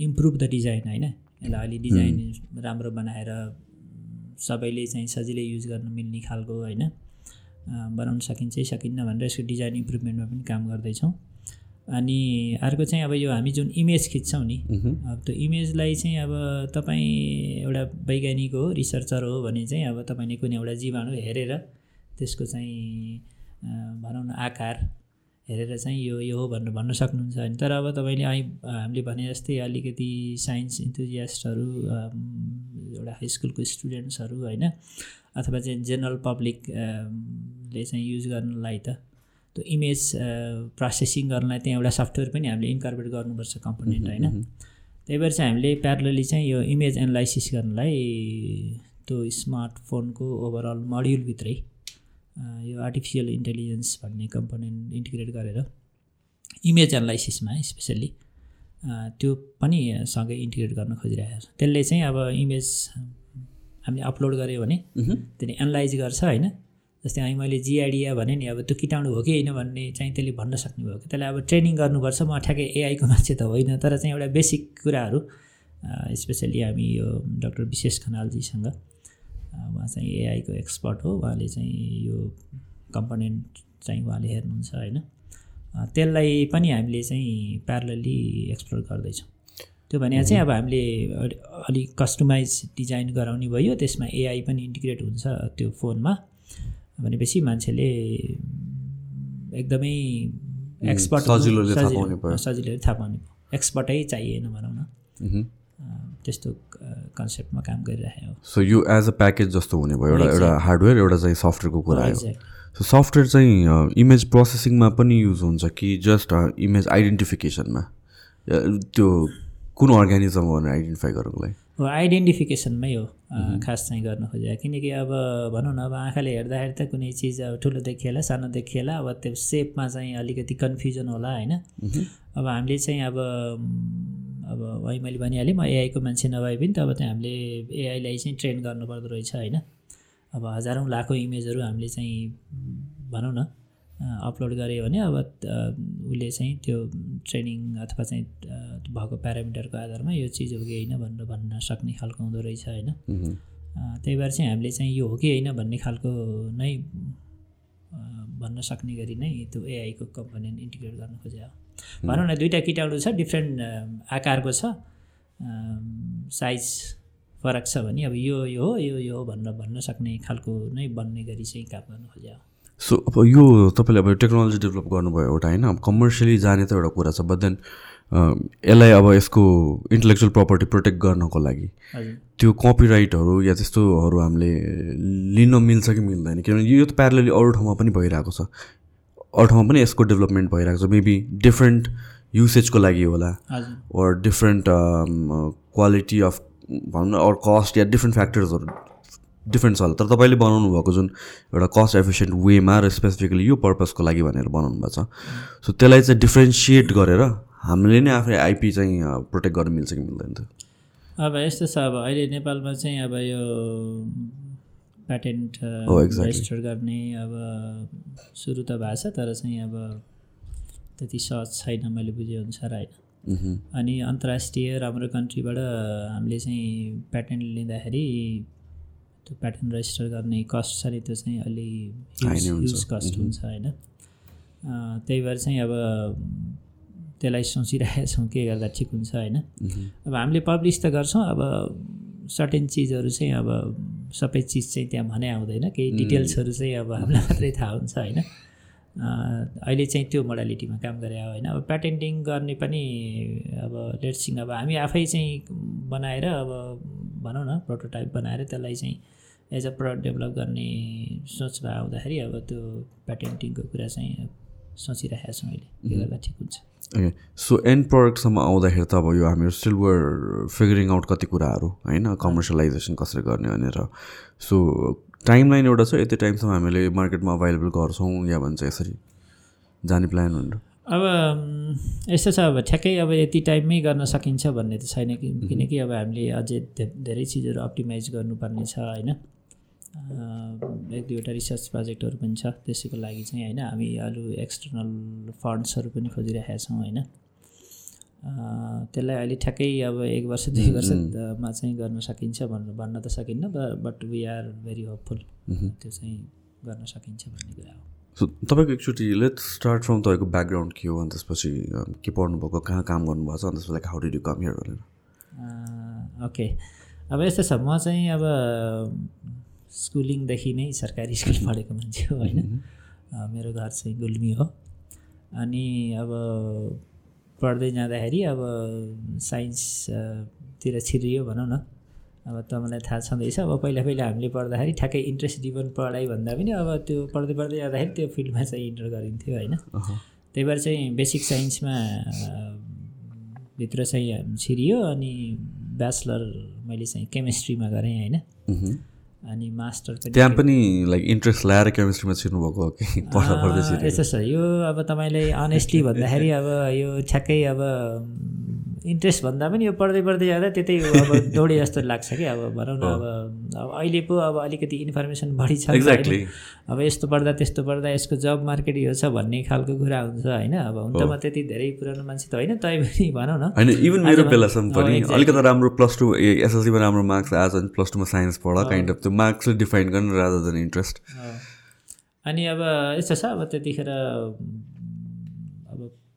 improve the design होइन यसलाई अलि डिजाइन राम्रो बनाएर सबैले चाहिँ सजिलै युज गर्न मिल्ने खालको होइन बनाउन सकिन्छ सकिन्न भनेर यसको डिजाइन इम्प्रुभमेन्टमा पनि काम गर्दैछौँ। अनि अर्को चाहिँ अब यो हामी जुन इमेज खिच्छौँ नि अब त्यो इमेजलाई चाहिँ अब तपाईँ एउटा वैज्ञानिक हो रिसर्चर हो भने चाहिँ अब तपाईँले कुनै एउटा जीवाणु हेरेर त्यसको चाहिँ भनौँ न आकार हेरेर चाहिँ यो यो हो भनेर भन्न सक्नुहुन्छ होइन। तर अब तपाईँले अहिले हामीले भने जस्तै अलिकति साइन्स इन्थुजियास्टहरू एउटा हाई स्कुलको स्टुडेन्ट्सहरू होइन अथवा चाहिँ जेनरल पब्लिकले चाहिँ युज गर्नलाई त त्यो इमेज प्रोसेसिङ गर्नलाई त्यहाँ एउटा सफ्टवेयर पनि हामीले इन्कर्पोरेट गर्नुपर्छ कम्पोनेन्ट होइन। त्यही भएर चाहिँ हामीले प्यारलली चाहिँ यो इमेज एनालाइसिस गर्नलाई त्यो स्मार्टफोनको ओभरअल मोड्युलभित्रै यो आर्टिफिसियल इन्टेलिजेन्स भन्ने कम्पोनेन्ट इन्टिग्रेट गरेर इमेज एनालाइसिसमा स्पेसल्ली त्यो पनि सँगै इन्टिग्रेट गर्न खोजिरहेको छ। त्यसले चाहिँ अब इमेज हामीले अपलोड गऱ्यो भने त्यसले एनालाइज गर्छ होइन। जस्तै अहिले मैले जिआइडिया भने नि अब त्यो किटाणु हो कि होइन भन्ने चाहिँ त्यसले भन्न सक्ने भयो कि त्यसलाई अब ट्रेनिङ गर्नुपर्छ। म ठ्याक्कै एआईको मान्छे त होइन तर चाहिँ एउटा बेसिक कुराहरू स्पेसली हामी यो डक्टर विशेष खनालजीसँग उहाँ चाहिँ एआईको एक्सपर्ट हो। उहाँले चाहिँ यो कम्पोनेन्ट चाहिँ उहाँले हेर्नुहुन्छ होइन? त्यसलाई पनि हामीले चाहिँ प्यारलली एक्सप्लोर गर्दैछौँ। त्यो भने चाहिँ अब हामीले अलिक कस्टमाइज डिजाइन गराउने भयो। त्यसमा एआई पनि इन्टिग्रेट हुन्छ त्यो फोनमा। भनेपछि मान्छेले एकदमै एक्सपर्ट सजिलोले सजिलोले थाहा पाउने एक्सपर्टै चाहिएन भनौँ न। त्यस्तो कन्सेप्टमा काम गरिरहेको हो। सो यो एज अ प्याकेज जस्तो हुने भयो एउटा एउटा हार्डवेयर एउटा चाहिँ सफ्टवेयरको कुरा हो सो सफ्टवेयर चाहिँ इमेज प्रोसेसिङमा पनि युज हुन्छ कि जस्ट इमेज आइडेन्टिफिकेसनमा त्यो कुन अर्ग्यानिजम हो भनेर आइडेन्टिफाई गर्नुको लागि? हो आइडेन्टिफिकेसनमै हो खास चाहिँ गर्नु खोजेको। किनकि अब भनौँ न अब आँखाले हेर्दाखेरि त कुनै चिज अब ठुलो देखिएला सानो देखिएला अब त्यो सेपमा चाहिँ अलिकति कन्फ्युजन होला होइन? अब हामीले चाहिँ अब अब है मैले भनिहालेँ म एआईको मान्छे नभए पनि त अब त्यहाँ हामीले एआईलाई चाहिँ ट्रेन गर्नुपर्दो रहेछ होइन? अब हजारौँ लाखौँ इमेजहरू हामीले चाहिँ भनौँ न अपलोड गऱ्यो भने अब उसले चाहिँ त्यो ट्रेनिङ अथवा चाहिँ भएको प्यारामिटरको आधारमा यो चिज हो कि होइन भनेर भन्न सक्ने खालको हुँदो रहेछ होइन। त्यही भएर चाहिँ हामीले चाहिँ यो हो कि होइन भन्ने खालको नै भन्न सक्ने गरी नै त्यो एआईको कम्पोनेन्ट इन्टिग्रेट गर्न खोजे हो भनौँ न दुइटा किटाणु छ डिफ्रेन्ट आकारको छ साइज फरक छ भने अब यो यो हो यो यो हो भनेर भन्न सक्ने खालको नै बन्ने गरी चाहिँ काम गर्न खोजे हो सो अब यो तपाईँले अब टेक्नोलोजी डेभलप गर्नुभयो एउटा होइन? अब कमर्सियली जाने त एउटा कुरा छ बट देन यसलाई अब यसको इन्टेलेक्चुअल प्रपर्टी प्रोटेक्ट गर्नको लागि। त्यो कपिराइटहरू या त्यस्तोहरू हामीले लिन मिल्छ कि मिल्दैन? किनभने यो त प्यारलली अरू ठाउँमा पनि भइरहेको छ। अरू ठाउँमा पनि यसको डेभलपमेन्ट भइरहेको छ। मेबी डिफ्रेन्ट युसेजको लागि होला। ओर डिफ्रेन्ट क्वालिटी अफ भनौँ न अरू कस्ट या डिफ्रेन्ट फ्याक्टर्सहरू डिफ्रेन्ट छ होला। तर तपाईँले बनाउनु भएको जुन एउटा कस्ट एफिसियन्ट वेमा र स्पेसिफिकली यो पर्पजको लागि भनेर बनाउनु भएको छ। सो त्यसलाई चाहिँ डिफ्रेन्सिएट गरेर हामीले नै आफै आइपी चाहिँ प्रोटेक्ट गर्न मिल्छ कि मिल्दैन त? अब यस्तो छ अब अहिले नेपालमा चाहिँ अब यो प्याटेन्ट रेजिस्टर गर्ने अब सुरु त भएको छ तर चाहिँ अब त्यति सहज छैन मैले बुझेअनुसार होइन। अनि अन्तर्राष्ट्रिय राम्रो कन्ट्रीबाट हामीले चाहिँ प्याटेन्ट लिँदाखेरि त्यो प्याटर्न रेजिस्टर गर्ने कस्ट छ नि त्यो चाहिँ अलि युज कस्ट हुन्छ। होइन? त्यही भएर चाहिँ अब त्यसलाई सोचिरहेका छौँ के गर्दा ठिक हुन्छ होइन? अब हामीले पब्लिस त गर्छौँ अब सर्टेन चिजहरू चाहिँ अब सबै चिज चाहिँ त्यहाँ भने आउँदैन केही डिटेल्सहरू चाहिँ अब हामीलाई मात्रै थाहा हुन्छ होइन? अहिले चाहिँ त्यो मोडालिटीमा काम गरे होइन। अब प्याटेन्टिङ गर्ने पनि अब लेट्सिङ अब हामी आफै चाहिँ बनाएर अब भनौँ न प्रोटोटाइप बनाएर त्यसलाई चाहिँ एज अ प्रडक्ट डेभलप गर्ने सोचमा आउँदाखेरि अब त्यो प्याटेन्टिङको कुरा चाहिँ सोचिरहेको छौँ अहिले। के गर्दा ठिक हुन्छ। ओके सो एन्ड प्रडक्टसम्म आउँदाखेरि त अब यो हामीहरू स्टिल वर फिगरिङ आउट कति कुराहरू होइन कमर्सियलाइजेसन कसरी गर्ने भनेर। सो टाइम लाइन एउटा छ यति टाइमसम्म हामीले मार्केटमा अभाइलेबल गर्छौँ या भन्छ यसरी? जाने प्लान भनेर अब यस्तो छ अब ठ्याक्कै अब यति टाइममै गर्न सकिन्छ भन्ने त छैन कि किनकि अब हामीले अझै धेरै चिजहरू अप्टिमाइज गर्नुपर्ने छ होइन? एक दुईवटा रिसर्च प्रोजेक्टहरू पनि छ त्यसैको लागि चाहिँ होइन हामी अरू एक्सटर्नल फन्ड्सहरू पनि खोजिरहेका छौँ होइन? त्यसलाई अहिले ठ्याक्कै अब एक वर्ष दुई वर्षमा चाहिँ गर्न सकिन्छ भनेर भन्न त सकिन्न but we are very hopeful त्यो चाहिँ गर्न सकिन्छ भन्ने कुरा हो। सो तपाईँको एकचोटि लेट स्टार्ट फ्रम तपाईँको ब्याकग्राउन्ड के हो अनि त्यसपछि के पढ्नुभएको कहाँ काम गर्नुभएको छ अनि त्यसपछि how did you come here भनेर। ओके अब यस्तो छ म चाहिँ अब स्कुलिङदेखि नै सरकारी स्कुल पढेको मान्छे हो होइन। मेरो घर चाहिँ गुल्मी हो। अनि अब पढ्दै जाँदाखेरि अब साइन्सतिर छिरियो भनौँ न। अब तपाईँलाई थाहा छँदैछ। अब पहिला पहिला हामीले पढ्दाखेरि ठ्याक्कै इन्ट्रेस्ट डिभन पढाइ भन्दा पनि अब त्यो पढ्दै पढ्दै जाँदाखेरि त्यो फिल्डमा चाहिँ इन्टर गरिन्थ्यो होइन। त्यही भएर चाहिँ बेसिक साइन्समा भित्र चाहिँ छिरियो अनि ब्याचलर मैले चाहिँ केमिस्ट्रीमा गरेँ होइन। अनि मास्टर पनि त्यहाँ पनि लाइक इन्ट्रेस्ट ल्याएर केमिस्ट्रीमा छिर्नुभएको कि? पढ्दा पढ्दै यस्तो छ। यो अब तपाईँले अनेस्टली भन्दाखेरि अब यो ठ्याक्कै अब इन्ट्रेस्ट भन्दा पनि यो पढ्दै पढ्दै जाँदा त्यतै अब दौडे जस्तो लाग्छ कि अब भनौँ न अब अब अहिले पो अब अलिकति इन्फर्मेसन बढी छ। एक्ज्याक्टली अब यस्तो पढ्दा त्यस्तो पढ्दा यसको जब मार्केट यो छ भन्ने खालको कुरा हुन्छ होइन? अब हुन त म त्यति धेरै पुरानो मान्छे त होइन तैपनि भनौँ न। होइन इभन मेरो बेलासम्म पनि अलिकति राम्रो प्लस टू एसएलसीमा राम्रो मार्क्स भने प्लस टूमा साइन्स पढ काइन्ड अफ त्यो मार्क्सले डिफाइन गर्ने रादर देन इन्ट्रेस्ट अनि अब यस्तो छ अब त्यतिखेर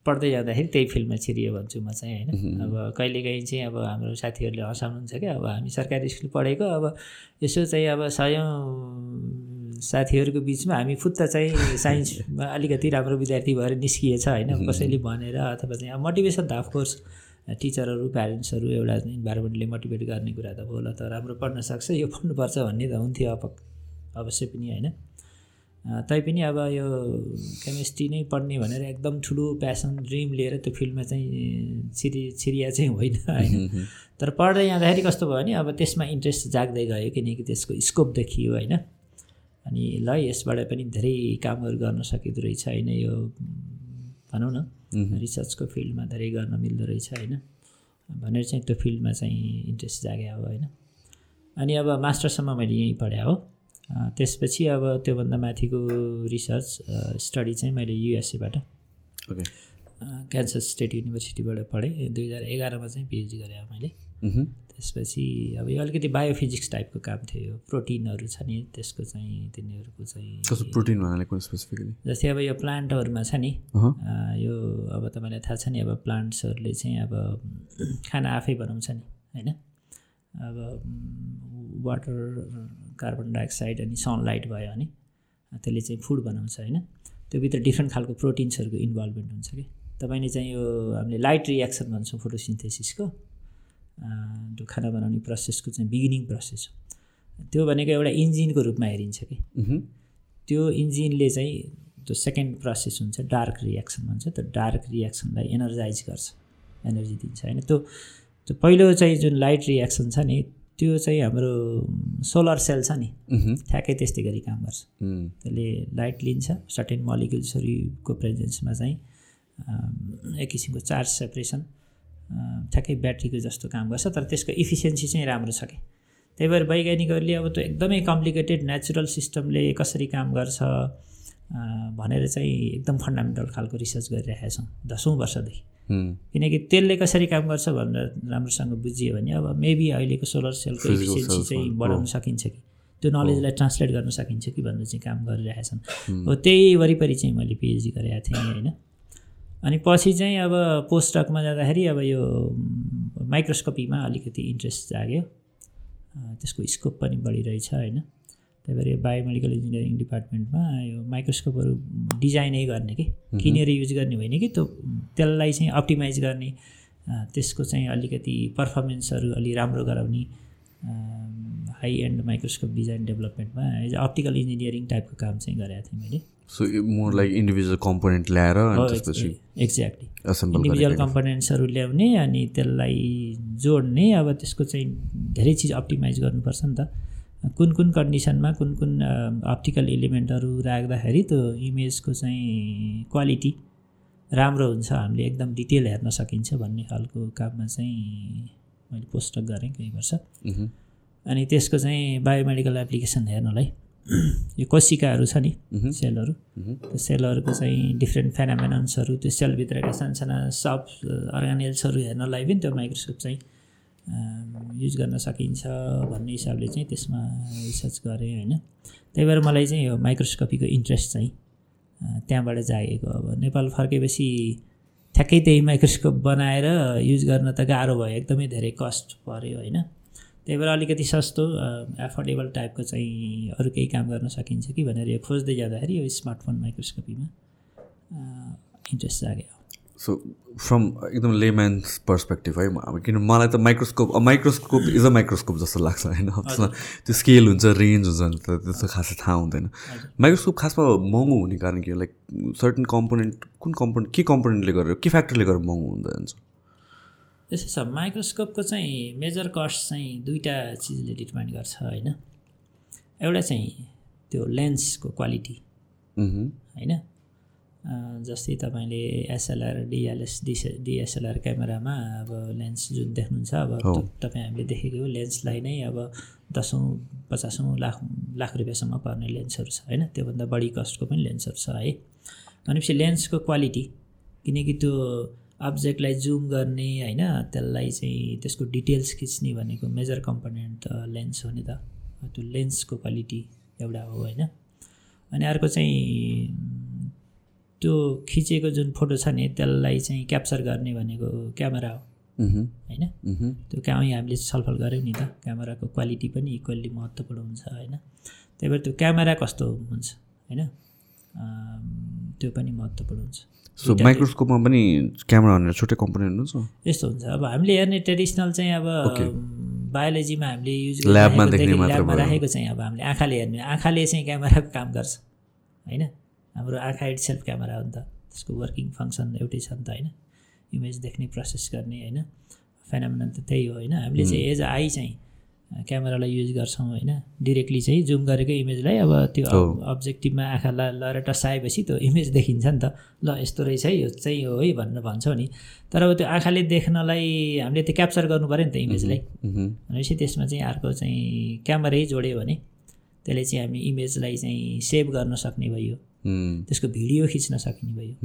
पढ्दै जाँदाखेरि त्यही फिल्डमा छिरियो भन्छु म चाहिँ होइन? अब कहिलेकाहीँ चाहिँ अब हाम्रो साथीहरूले हँसाउनुहुन्छ क्या अब हामी सरकारी स्कुल पढेको अब यसो चाहिँ अब सयौँ साथीहरूको बिचमा हामी फुत्त चाहिँ साइन्समा अलिकति राम्रो विद्यार्थी भएर निस्किएछ होइन? कसैले भनेर अथवा चाहिँ अब मोटिभेसन त अफकोर्स टिचरहरू प्यारेन्ट्सहरू एउटा इन्भाइरोमेन्टले मोटिभेट गर्ने कुरा त होला त राम्रो पढ्न सक्छ यो पढ्नुपर्छ भन्ने त हुन्थ्यो अब अवश्य पनि होइन? तैपनि अब यो केमिस्ट्री नै पढ्ने भनेर एकदम ठुलो प्यासन ड्रिम लिएर त्यो फिल्डमा चाहिँ छिरि छिरिया चाहिँ होइन होइन। तर पढ्दै जाँदाखेरि कस्तो भयो भने अब त्यसमा इन्ट्रेस्ट जाग्दै गयो किनकि त्यसको स्कोप देखियो होइन। अनि ल यसबाट पनि धेरै कामहरू गर्न सकिँदो रहेछ होइन यो भनौँ न रिसर्चको फिल्डमा धेरै गर्न मिल्दो रहेछ होइन। भनेर चाहिँ त्यो फिल्डमा चाहिँ इन्ट्रेस्ट जाग्यो अब होइन। अनि अब मास्टरसम्म मैले यहीँ पढाएँ हो। त्यसपछि अब त्योभन्दा माथिको रिसर्च स्टडी चाहिँ मैले युएसएबाट ओके क्यान्सर स्टेट युनिभर्सिटीबाट पढेँ। दुई हजार एघारमा चाहिँ पिएचडी गरेँ मैले। त्यसपछि अब यो अलिकति बायोफिजिक्स टाइपको काम थियो। यो प्रोटिनहरू छ नि त्यसको चाहिँ तिनीहरूको चाहिँ प्रोटिन भन्नाले कुन स्पेसिफिकली जस्तै अब यो प्लान्टहरूमा छ नि यो अब तपाईँलाई थाहा छ नि अब प्लान्ट्सहरूले चाहिँ अब खाना आफै बनाउँछ नि होइन? अब वाटर कार्बन डाइअक्साइड अनि सनलाइट भयो भने त्यसले चाहिँ फुड बनाउँछ होइन। त्योभित्र डिफ्रेन्ट खालको प्रोटिन्सहरूको इन्भल्भमेन्ट हुन्छ कि। तपाईँले चाहिँ यो हामीले लाइट रियाक्सन भन्छौँ फोटोसिन्थेसिसको त्यो खाना बनाउने प्रोसेसको चाहिँ बिगिनिङ प्रोसेस हो। त्यो भनेको एउटा इन्जिनको रूपमा हेरिन्छ कि। त्यो इन्जिनले चाहिँ त्यो सेकेन्ड प्रोसेस हुन्छ डार्क रियाक्सन भन्छ। त्यो डार्क रियाक्सनलाई एनर्जाइज गर्छ एनर्जी दिन्छ होइन। त्यो त्यो पहिलो चाहिँ जुन लाइट रियाक्सन छ नि त्यो चाहिँ हाम्रो सोलर सेल छ नि। ठ्याक्कै त्यस्तै गरी काम गर्छ। त्यसले लाइट लिन्छ सर्टेन मलिकुल्सहरूको प्रेजेन्समा चाहिँ एक किसिमको चार्ज सेपरेसन ठ्याक्कै ब्याट्रीको जस्तो काम गर्छ तर त्यसको इफिसियन्सी चाहिँ राम्रो छ कि। त्यही भएर वैज्ञानिकहरूले अब त्यो एकदमै कम्प्लिकेटेड नेचुरल सिस्टमले कसरी काम गर्छ भनेर चाहिँ एकदम फन्डामेन्टल खालको रिसर्च गरिरहेका छौँ दसौँ वर्षदेखि। किनकि त्यसले कसरी काम गर्छ भनेर राम्रोसँग बुझियो भने अब मेबी अहिलेको सोलर सेलको इफिसियन्सी चाहिँ बढाउन सकिन्छ कि? त्यो नलेजलाई ट्रान्सलेट गर्न सकिन्छ कि भनेर चाहिँ काम गरिरहेका छन्। हो। त्यही वरिपरि चाहिँ मैले पिएचडी गरेका थिएँ होइन। अनि पछि चाहिँ अब पोस्टकमा जाँदाखेरि अब यो माइक्रोस्कोपीमा अलिकति इन्ट्रेस्ट जाग्यो। त्यसको स्कोप पनि बढिरहेछ होइन। त्यही भएर यो बायोमेडिकल इन्जिनियरिङ डिपार्टमेन्टमा यो माइक्रोस्कोपहरू डिजाइनै गर्ने कि किनेर युज गर्ने होइन कि त्यो त्यसलाई चाहिँ अप्टिमाइज गर्ने त्यसको चाहिँ अलिकति पर्फर्मेन्सहरू अलि राम्रो गराउने हाई एन्ड माइक्रोस्कोप डिजाइन डेभलपमेन्टमा एज अप्टिकल इन्जिनियरिङ टाइपको काम चाहिँ गरेको थिएँ मैले। So more like individual component ल्याएर एक्ज्याक्टली इन्डिभिजुअल कम्पोनेन्ट्सहरू ल्याउने अनि त्यसलाई जोड्ने अब त्यसको चाहिँ धेरै चिज अप्टिमाइज गर्नुपर्छ नि त। कुन कुन कन्डिसनमा कुन कुन अप्टिकल इलिमेन्टहरू राख्दाखेरि त्यो इमेजको चाहिँ क्वालिटी राम्रो हुन्छ हामीले एकदम डिटेल हेर्न सकिन्छ भन्ने खालको काममा चाहिँ मैले पोस्टक गरेँ केही वर्ष। अनि त्यसको चाहिँ बायोमेडिकल एप्लिकेसन हेर्नलाई यो कोसिकाहरू छ नि सेलहरू। त्यो सेलहरूको चाहिँ डिफ्रेन्ट फेनामेनन्सहरू त्यो सेलभित्रका सानसाना सब अर्गानिल्सहरू हेर्नलाई पनि त्यो माइक्रोस्कोप चाहिँ युज गर्न सकिन्छ भन्ने हिसाबले चाहिँ त्यसमा रिसर्च गरेँ होइन। त्यही भएर मलाई चाहिँ यो माइक्रोस्कोपीको इन्ट्रेस्ट चाहिँ त्यहाँबाट जागेको अब। नेपाल फर्केपछि ठ्याक्कै त्यही माइक्रोस्कोप बनाएर युज गर्न त गाह्रो भयो एकदमै धेरै कस्ट पऱ्यो होइन। त्यही भएर अलिकति सस्तो एफोर्डेबल टाइपको चाहिँ अरू केही काम गर्न सकिन्छ कि भनेर यो खोज्दै जाँदाखेरि यो स्मार्टफोन माइक्रोस्कोपीमा इन्ट्रेस्ट जाग्यो। सो फ्रम एकदम लेम्यान्स पर्सपेक्टिभ है। अब किन मलाई त microscope microscope is a microscope जस्तो लाग्छ होइन? त्यसमा त्यो स्केल हुन्छ रेन्ज हुन्छ त त्यस्तो खासै थाहा हुँदैन। माइक्रोस्कोप खासमा महँगो हुने कारण के लाइक सर्टन कम्पोनेन्ट कुन कम्पोनेन्ट के कम्पोनेन्टले गरेर के फ्याक्टरले गरेर महँगो हुँदै जान्छ त्यसो छ माइक्रोस्कोपको चाहिँ मेजर कस्ट चाहिँ दुईवटा चिजले डिटर्माइन गर्छ होइन? एउटा चाहिँ त्यो लेन्सको क्वालिटी होइन? जस्तै तपाईँले एसएलआर डिएलएस डिस डिएसएलआर क्यामेरामा अब लेन्स जुन देख्नुहुन्छ अब तपाईँ हामीले देखेको लेन्सलाई नै अब दसौँ पचासौँ लाख लाख रुपियाँसम्म पर्ने लेन्सहरू छ होइन? त्योभन्दा बढी कस्टको पनि लेन्सहरू छ है? भनेपछि लेन्सको क्वालिटी किनकि त्यो अब्जेक्टलाई जुम गर्ने होइन? त्यसलाई चाहिँ त्यसको डिटेल्स खिच्ने भनेको मेजर कम्पोनेन्ट त लेन्स हो नि त। त्यो लेन्सको क्वालिटी एउटा हो होइन? अनि अर्को चाहिँ त्यो खिचेको जुन फोटो छ नि त्यसलाई चाहिँ क्याप्चर गर्ने भनेको क्यामेरा हो। होइन? त्यो कहाँ हामीले छलफल गऱ्यौँ नि त क्यामेराको क्वालिटी पनि इक्वल्ली महत्त्वपूर्ण हुन्छ होइन? त्यही भएर त्यो क्यामेरा कस्तो हुन्छ होइन? त्यो पनि महत्त्वपूर्ण हुन्छ। सो माइक्रोस्कोपमा पनि क्यामेरा भनेर छुट्टै कम्पोनेन्ट हुन्छ? यस्तो हुन्छ। अब हामीले हेर्ने ट्रेडिसनल चाहिँ अब बायोलोजीमा हामीले युज ल्याबमा राखेको चाहिँ अब हामीले आँखाले हेर्ने आँखाले चाहिँ क्यामेराको काम गर्छ होइन? हाम्रो आँखा इट सेल्फ क्यामेरा हो नि त। त्यसको वर्किङ फङ्सन एउटै छ नि त होइन। इमेज देख्ने प्रोसेस गर्ने होइन। फेनामिनन त त्यही हो होइन। हामीले चाहिँ एज आई चाहिँ क्यामेरालाई युज गर्छौँ होइन। डिरेक्टली चाहिँ जुम गरेको इमेजलाई अब त्यो अब्जेक्टिभमा आँखा लगाएर टसाएपछि त्यो इमेज देखिन्छ नि त। ल यस्तो रहेछ है यो चाहिँ हो है भनेर भन्छौँ नि। तर अब त्यो आँखाले देख्नलाई हामीले त्यो क्याप्चर गर्नु पऱ्यो नि त इमेजलाई भनेपछि त्यसमा चाहिँ अर्को चाहिँ क्यामेरै जोड्यो भने त्यसले चाहिँ हामी इमेजलाई चाहिँ सेभ गर्न सक्ने भयो। त्यसको भिडियो खिच्न सकिने भयो।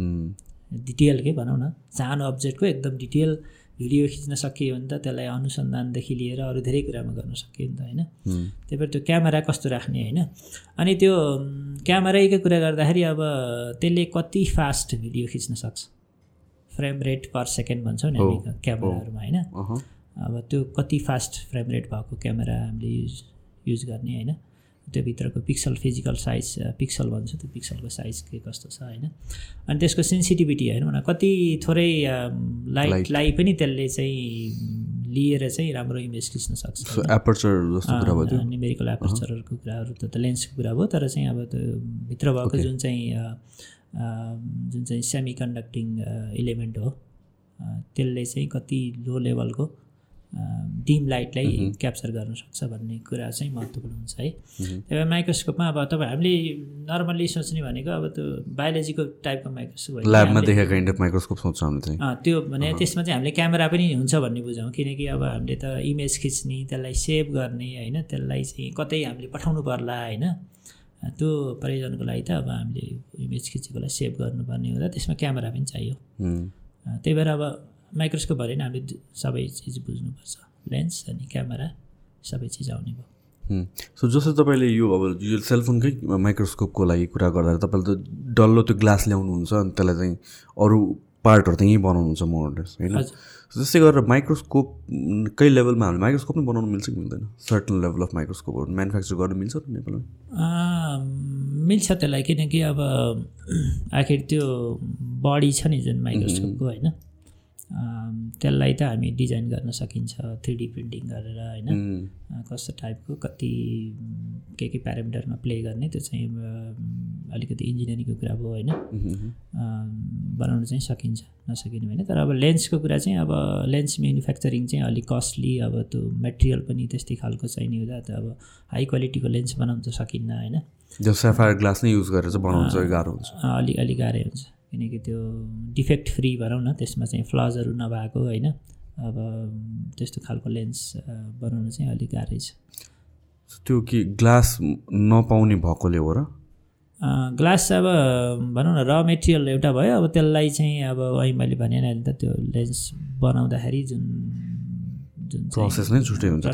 डिटेल के भनौँ न? सानो अब्जेक्टको एकदम डिटेल भिडियो खिच्न सकियो भने त त्यसलाई अनुसन्धानदेखि लिएर अरू धेरै कुरामा गर्न सकियो नि त होइन? त्यही भएर त्यो क्यामेरा कस्तो राख्ने होइन? अनि त्यो क्यामेरैको कुरा गर्दाखेरि अब त्यसले कति फास्ट भिडियो खिच्न सक्छ? फ्रेम रेट पर सेकेन्ड भन्छौँ नि हामी क्यामेराहरूमा होइन? अब त्यो कति फास्ट फ्रेम रेट भएको क्यामेरा हामीले युज युज गर्ने होइन? त्योभित्रको पिक्सल फिजिकल साइज पिक्सल भन्छ त्यो पिक्सलको साइज के कस्तो छ होइन। अनि त्यसको सेन्सिटिभिटी होइन भने कति थोरै लाइटलाई पनि त्यसले चाहिँ लिएर चाहिँ राम्रो इमेज खिच्न सक्छ निमेरिकल एपर्चरहरूको कुराहरू त लेन्सको कुरा भयो तर चाहिँ अब त्यो भित्र भएको जुन चाहिँ जुन चाहिँ सेमी कन्डक्टिङ इलिमेन्ट हो त्यसले चाहिँ कति लो लेभलको डिम लाइटलाई क्याप्चर गर्न सक्छ भन्ने कुरा चाहिँ महत्त्वपूर्ण हुन्छ है। त्यही भएर माइक्रोस्कोपमा अब तपाईँ हामीले नर्मल्ली सोच्ने भनेको अब त्यो बायोलोजीको टाइपको माइक्रोस्कोप ल्याबमा देखेको काइन्ड अफ माइक्रोस्कोप सोच्छौँ हामीले त्यो भने त्यसमा चाहिँ हामीले क्यामेरा पनि हुन्छ भन्ने बुझौँ किनकि अब हामीले त इमेज खिच्ने त्यसलाई सेभ गर्ने होइन त्यसलाई चाहिँ कतै हामीले पठाउनु पर्ला होइन। त्यो प्रयोजनको लागि त अब हामीले इमेज खिचेकोलाई सेभ गर्नुपर्ने हुँदा त्यसमा क्यामेरा पनि चाहियो। त्यही भएर अब माइक्रोस्कोप भयो भने हामीले सबै चिज बुझ्नुपर्छ। लेन्स अनि क्यामेरा सबै चिज आउने भयो। सो जस्तो तपाईँले यो अब यो सेलफोनकै माइक्रोस्कोपको लागि कुरा गर्दा तपाईँले त डल्लो त्यो ग्लास ल्याउनुहुन्छ अनि त्यसलाई चाहिँ अरू पार्टहरू त यहीँ बनाउनुहुन्छ मोडर्स होइन? त्यस्तै गरेर माइक्रोस्कोपकै लेभलमा हामीले माइक्रोस्कोप नै बनाउनु मिल्छ कि मिल्दैन? सर्टन लेभल अफ माइक्रोस्कोपहरू म्यानुफ्याक्चर गर्नु मिल्छ नेपालमा? मिल्छ त्यसलाई किनकि अब आखिर त्यो बडी छ नि जुन माइक्रोस्कोपको होइन? त्यसलाई त हामी डिजाइन गर्न सकिन्छ थ्री डी प्रिन्टिङ गरेर होइन? कस्तो टाइपको कति के के प्यारामिटरमा प्ले गर्ने त्यो चाहिँ अलिकति इन्जिनियरिङको कुरा भयो होइन? बनाउनु चाहिँ सकिन्छ नसकिने होइन तर अब लेन्सको कुरा चाहिँ अब लेन्स म्यानुफ्याक्चरिङ चाहिँ अलिक कस्टली अब त्यो मेटेरियल पनि त्यस्तै खालको चाहिने हुँदा त अब हाई क्वालिटीको लेन्स बनाउनु त सकिन्न होइन? ग्लास नै युज गरेर चाहिँ बनाउनु चाहिँ गाह्रो हुन्छ। अलिक अलिक गाह्रै हुन्छ। किनकि त्यो डिफेक्ट फ्री भनौँ न त्यसमा चाहिँ फ्लजहरू नभएको होइन? अब त्यस्तो खालको लेन्स बनाउनु चाहिँ अलिक गाह्रै छ। त्यो कि ग्लास नपाउने भएकोले हो र? ग्लास अब भनौँ न र मेटेरियल एउटा भयो। अब त्यसलाई चाहिँ अब अहिले मैले भने अहिले त त्यो लेन्स बनाउँदाखेरि जुन जुन प्रोसेस नै छुट्टै हुन्छ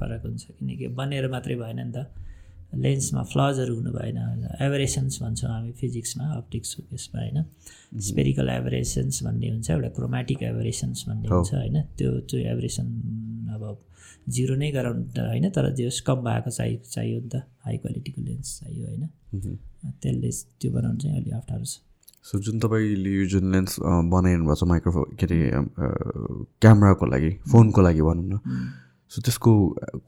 फरक हुन्छ। किनकि बनेर मात्रै भएन नि त। लेन्समा फ्लजहरू हुनु भएन एभरेसन्स भन्छौँ हामी फिजिक्समा अप्टिक्सको केसमा होइन? स्पेरिकल एभरेसन्स भन्ने हुन्छ एउटा क्रोमेटिक एभरेसन्स भन्ने हुन्छ होइन? त्यो त्यो एभरेसन अब जिरो नै गराउनु त होइन तर जस कम भएको चाहिँ चाहियो नि त हाई क्वालिटीको लेन्स चाहियो होइन? त्यसले त्यो बनाउनु चाहिँ अलिक अप्ठ्यारो छ सो जुन तपाईँले यो जुन लेन्स बनाइनु भएको छ माइक्रोफोन के अरे क्यामराको लागि फोनको लागि भनौँ न सो त्यसको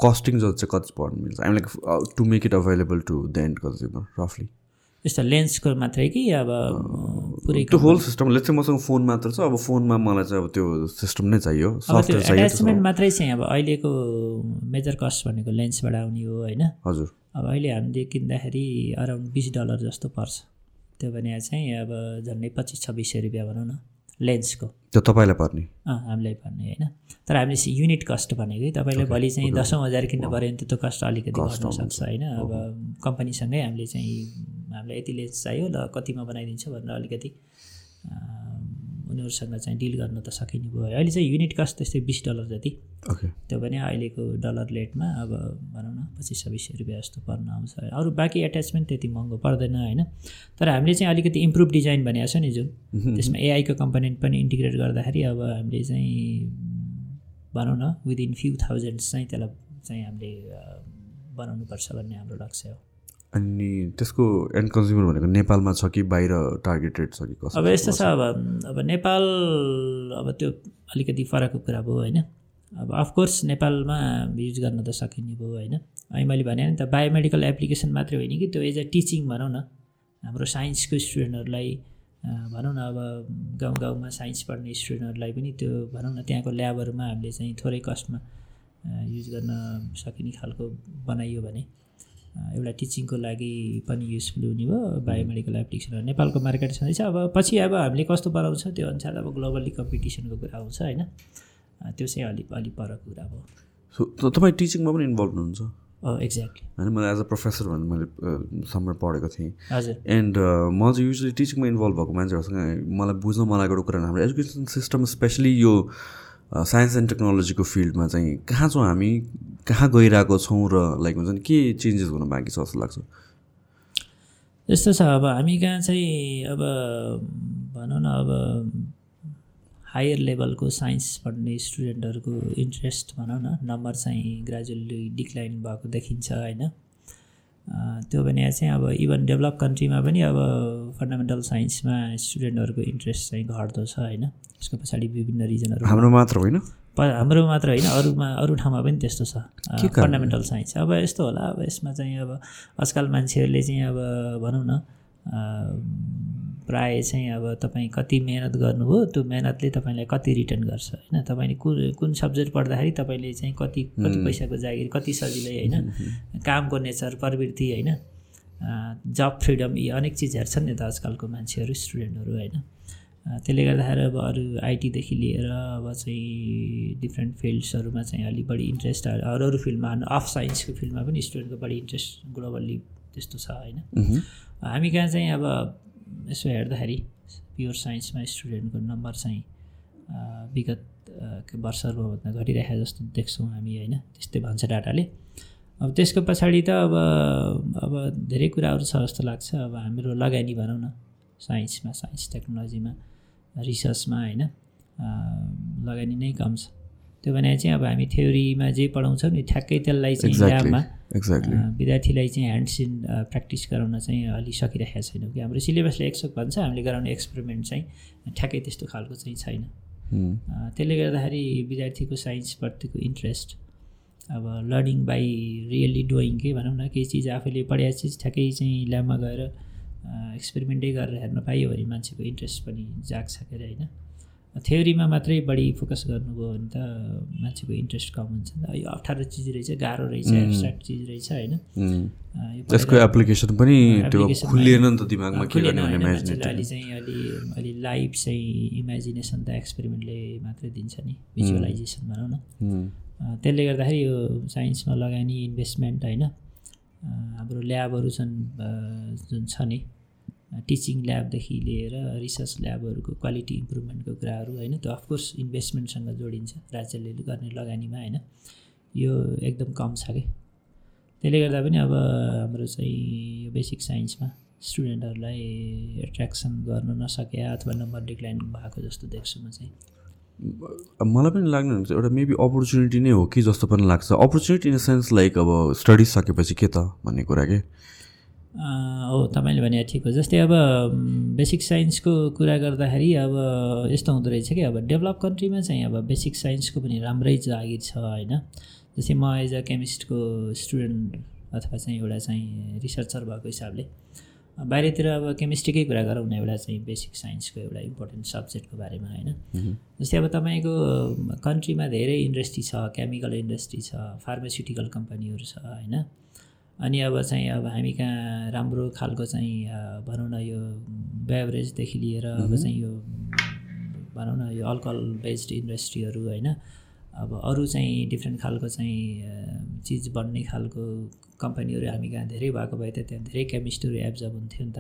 कस्टिङ जति चाहिँ कति पर्नु मिल्छ? I'm like to make it available to the end consumer रफली यस्तो लेन्सको मात्रै कि अब पुरै त्यो होल सिस्टम लेट्स चाहिँ मसँग फोन मात्र छ अब फोनमा मलाई चाहिँ अब त्यो सिस्टम नै चाहियो एट्याचमेन्ट मात्रै चाहिँ अब अहिलेको मेजर कस्ट भनेको लेन्सबाट आउने हो होइन? हजुर। अब अहिले हामीले किन्दाखेरि अराउन्ड बिस डलर जस्तो पर्छ। त्यो भने चाहिँ अब झन्डै पच्चिस छब्बिस सय रुपियाँ भनौँ न। लेन्सको। त्यो तपाईँलाई पर्ने। अँ हामीलाई पर्ने होइन। तर हामीले युनिट कस्ट भनेको तपाईँले भोलि चाहिँ दसौँ हजार किन्नु पऱ्यो भने त त्यो कस्ट अलिकति सक्छ होइन। अब कम्पनीसँगै हामीले चाहिँ हामीलाई यति लेन्स चाहियो ल कतिमा बनाइदिन्छ भनेर अलिकति। उनीहरूसँग चाहिँ डिल गर्न त सकिने भयो। अहिले चाहिँ युनिट कस्ट त्यस्तै बिस डलर जति। त्यो पनि अहिलेको डलर रेटमा अब भनौँ न पच्चिस छब्बिस रुपियाँ जस्तो पर्न आउँछ। अरू बाँकी एट्याचमेन्ट त्यति महँगो पर्दैन होइन? तर हामीले चाहिँ अलिकति इम्प्रुभ डिजाइन भनेको छ नि जुन। त्यसमा एआईको कम्पोनेन्ट पनि इन्टिग्रेट गर्दाखेरि अब हामीले चाहिँ भनौँ न विदिन फ्यु थाउजन्ड्स चाहिँ त्यसलाई चाहिँ हामीले बनाउनुपर्छ भन्ने हाम्रो लक्ष्य हो। अनि त्यसको एन्ड कन्ज्युमर भनेको नेपालमा छ कि बाहिर टार्गेटेड छ कि अब यस्तो छ अब अब नेपाल अब त्यो अलिकति फरकको कुरा भयो होइन। अब अफकोर्स नेपालमा युज गर्न त सकिने भयो होइन। अनि मैले भने त बायोमेडिकल एप्लिकेसन मात्रै होइन कि त्यो एज अ टिचिङ भनौँ न। हाम्रो साइन्सको स्टुडेन्टहरूलाई भनौँ न अब गाउँ गाउँमा साइन्स पढ्ने स्टुडेन्टहरूलाई पनि त्यो भनौँ न त्यहाँको ल्याबहरूमा हामीले चाहिँ थोरै कस्टमा युज गर्न सकिने खालको बनाइयो भने। एउटा टिचिङको लागि पनि युजफुल हुने भयो बायोमेडिकल एप्लिकेसनहरू नेपालको मार्केट छँदैछ। अब पछि अब हामीले कस्तो बनाउँछ त्यो अनुसार अब ग्लोबली कम्पिटिसनको कुरा आउँछ होइन? त्यो चाहिँ अलिक अलिक परको कुरा भयो सो तपाईँ टिचिङमा पनि इन्भल्भ हुनुहुन्छ? एक्ज्याक्टली होइन मैले एज अ प्रोफेसर भनेर मैले सम्म पढेको थिएँ। हजुर। एन्ड म चाहिँ युजली टिचिङमा इन्भल्भ भएको मान्छेहरूसँग मलाई बुझ्न मन लागेको कुरा हाम्रो एजुकेसन सिस्टम स्पेसली यो साइन्स एन्ड टेक्नोलोजीको फिल्डमा चाहिँ कहाँ छौँ हामी? कहाँ गइरहेको छौँ र लाइक हुन्छ नि के चेन्जेस हुन बाँकी छ जस्तो लाग्छ? यस्तो छ अब हामी कहाँ चाहिँ अब भनौँ न अब हायर लेभलको साइन्स पढ्ने स्टुडेन्टहरूको इन्ट्रेस्ट भनौँ न नम्बर चाहिँ ग्रेजुअली डिक्लाइन भएको देखिन्छ होइन? त्यो भने चाहिँ अब इभन डेभलप कन्ट्रीमा पनि अब फन्डामेन्टल साइन्समा स्टुडेन्टहरूको इन्ट्रेस्ट चाहिँ घट्दो छ होइन? यसको पछाडि विभिन्न रिजनहरू हाम्रो मात्र होइन। हाम्रो मात्र होइन अरूमा अरू ठाउँमा पनि त्यस्तो छ। फन्डामेन्टल साइन्स अब यस्तो होला अब यसमा चाहिँ अब आजकल मान्छेहरूले चाहिँ अब भनौँ न प्राय चाहिँ अब तपाईँ कति मिहिनेत गर्नुभयो त्यो मिहिनेतले तपाईँलाई कति रिटर्न गर्छ होइन? तपाईँले कुन कुन सब्जेक्ट पढ्दाखेरि तपाईँले चाहिँ कति कति पैसाको जागिर कति सजिलै होइन? कामको नेचर प्रवृत्ति होइन? जब फ्रिडम यी अनेक चिजहरू छन् नि त आजकलको मान्छेहरू स्टुडेन्टहरू होइन? त्यसले गर्दाखेरि अब अरू आइटीदेखि लिएर अब चाहिँ डिफ्रेन्ट फिल्ड्सहरूमा चाहिँ अलिक बढी इन्ट्रेस्ट अरू अरू फिल्डमा अफ साइन्सको फिल्डमा पनि स्टुडेन्टको बढी इन्ट्रेस्ट ग्लोबल्ली त्यस्तो छ होइन? हामी कहाँ चाहिँ अब यसो हेर्दाखेरि प्योर साइन्समा स्टुडेन्टको नम्बर चाहिँ विगत वर्षहरूमा घटिरहेको जस्तो देख्छौँ हामी होइन? त्यस्तै भन्छ डाटाले। अब त्यसको पछाडि त अब अब धेरै कुराहरू छ जस्तो लाग्छ। अब हाम्रो लगानी भनौँ न साइन्समा साइन्स टेक्नोलोजीमा रिसर्चमा होइन? लगानी नै कम छ। त्यो भने चाहिँ अब हामी थ्योरीमा जे पढाउँछौँ नि ठ्याक्कै त्यसलाई चाहिँ ल्याबमा विद्यार्थीलाई चाहिँ ह्यान्ड्स इन प्र्याक्टिस गराउन चाहिँ अलि सकिरहेको छैनौँ कि। हाम्रो सिलेबसले एक्सपेक्ट भन्छ हामीले गराउने एक्सपेरिमेन्ट चाहिँ ठ्याक्कै त्यस्तो खालको चाहिँ छैन। त्यसले गर्दाखेरि विद्यार्थीको साइन्सप्रतिको इन्ट्रेस्ट अब लर्निङ बाई रियल्ली डुइङ के भनौँ न केही चिज आफैले पढाएको चिज ठ्याक्कै चाहिँ ल्याबमा गएर एक्सपेरिमेन्टै गरेर हेर्न पाइयो भने मान्छेको इन्ट्रेस्ट पनि जाग्छ के अरे होइन? थ्योरीमा मात्रै बढी फोकस गर्नुभयो भने त मान्छेको इन्ट्रेस्ट कम हुन्छ नि त। यो अप्ठ्यारो चिज रहेछ गाह्रो रहेछ एब्सट्राक्ट चिज रहेछ होइन? त्यसको एप्लिकेसन पनि त्यो खुलिएन नि त दिमागमा के गर्ने अहिले चाहिँ अलि अलि लाइभ चाहिँ इमेजिनेसन त एक्सपेरिमेन्टले मात्रै दिन्छ नि भिजुअलाइजेसन भनौँ न। त्यसले गर्दाखेरि यो साइन्समा लगानी इन्भेस्टमेन्ट होइन? हाम्रो ल्याबहरू छन् जुन छ नि टिचिङ ल्याबदेखि लिएर रिसर्च ल्याबहरूको क्वालिटी इम्प्रुभमेन्टको कुराहरू होइन? त्यो अफकोर्स इन्भेस्टमेन्टसँग जोडिन्छ राज्यले गर्ने लगानीमा होइन? यो एकदम कम छ कि? त्यसले गर्दा पनि अब हाम्रो चाहिँ यो बेसिक साइन्समा स्टुडेन्टहरूलाई एट्र्याक्सन गर्न नसके अथवा नम्बर डिक्लाइन भएको जस्तो देख्छु म चाहिँ। मलाई पनि लाग्ने हुन्छ एउटा मेबी अपर्च्युनिटी नै हो कि जस्तो पनि लाग्छ। Opportunity in the sense like अब स्टडिज सकेपछि के त भन्ने कुरा के? हो तपाईँले भने ठिक हो। जस्तै अब बेसिक साइन्सको कुरा गर्दाखेरि अब यस्तो हुँदो रहेछ कि अब डेभलप कन्ट्रीमा चाहिँ अब बेसिक साइन्सको पनि राम्रै जागिर छ होइन? जस्तै म एज अ केमिस्टको स्टुडेन्ट अथवा चाहिँ एउटा चाहिँ रिसर्चर भएको हिसाबले बाहिरतिर अब केमिस्ट्रीकै कुरा गरौँ न एउटा चाहिँ बेसिक साइन्सको एउटा इम्पोर्टेन्ट सब्जेक्टको बारेमा होइन? जस्तै अब तपाईँको कन्ट्रीमा धेरै इन्डस्ट्री छ केमिकल इन्डस्ट्री छ फार्मास्युटिकल कम्पनीहरू छ होइन? अनि अब चाहिँ अब हामी कहाँ राम्रो खालको चाहिँ भनौँ न यो बेभरेजदेखि लिएर अब चाहिँ यो भनौँ न यो अल्कोहल बेस्ड इन्डस्ट्रीहरू होइन अब अरू चाहिँ डिफ्रेन्ट खालको चाहिँ चिज बन्ने खालको कम्पनीहरू हामी कहाँ धेरै भएको भए त त्यहाँ धेरै केमिस्टहरू एब्जर्ब हुन्थ्यो नि त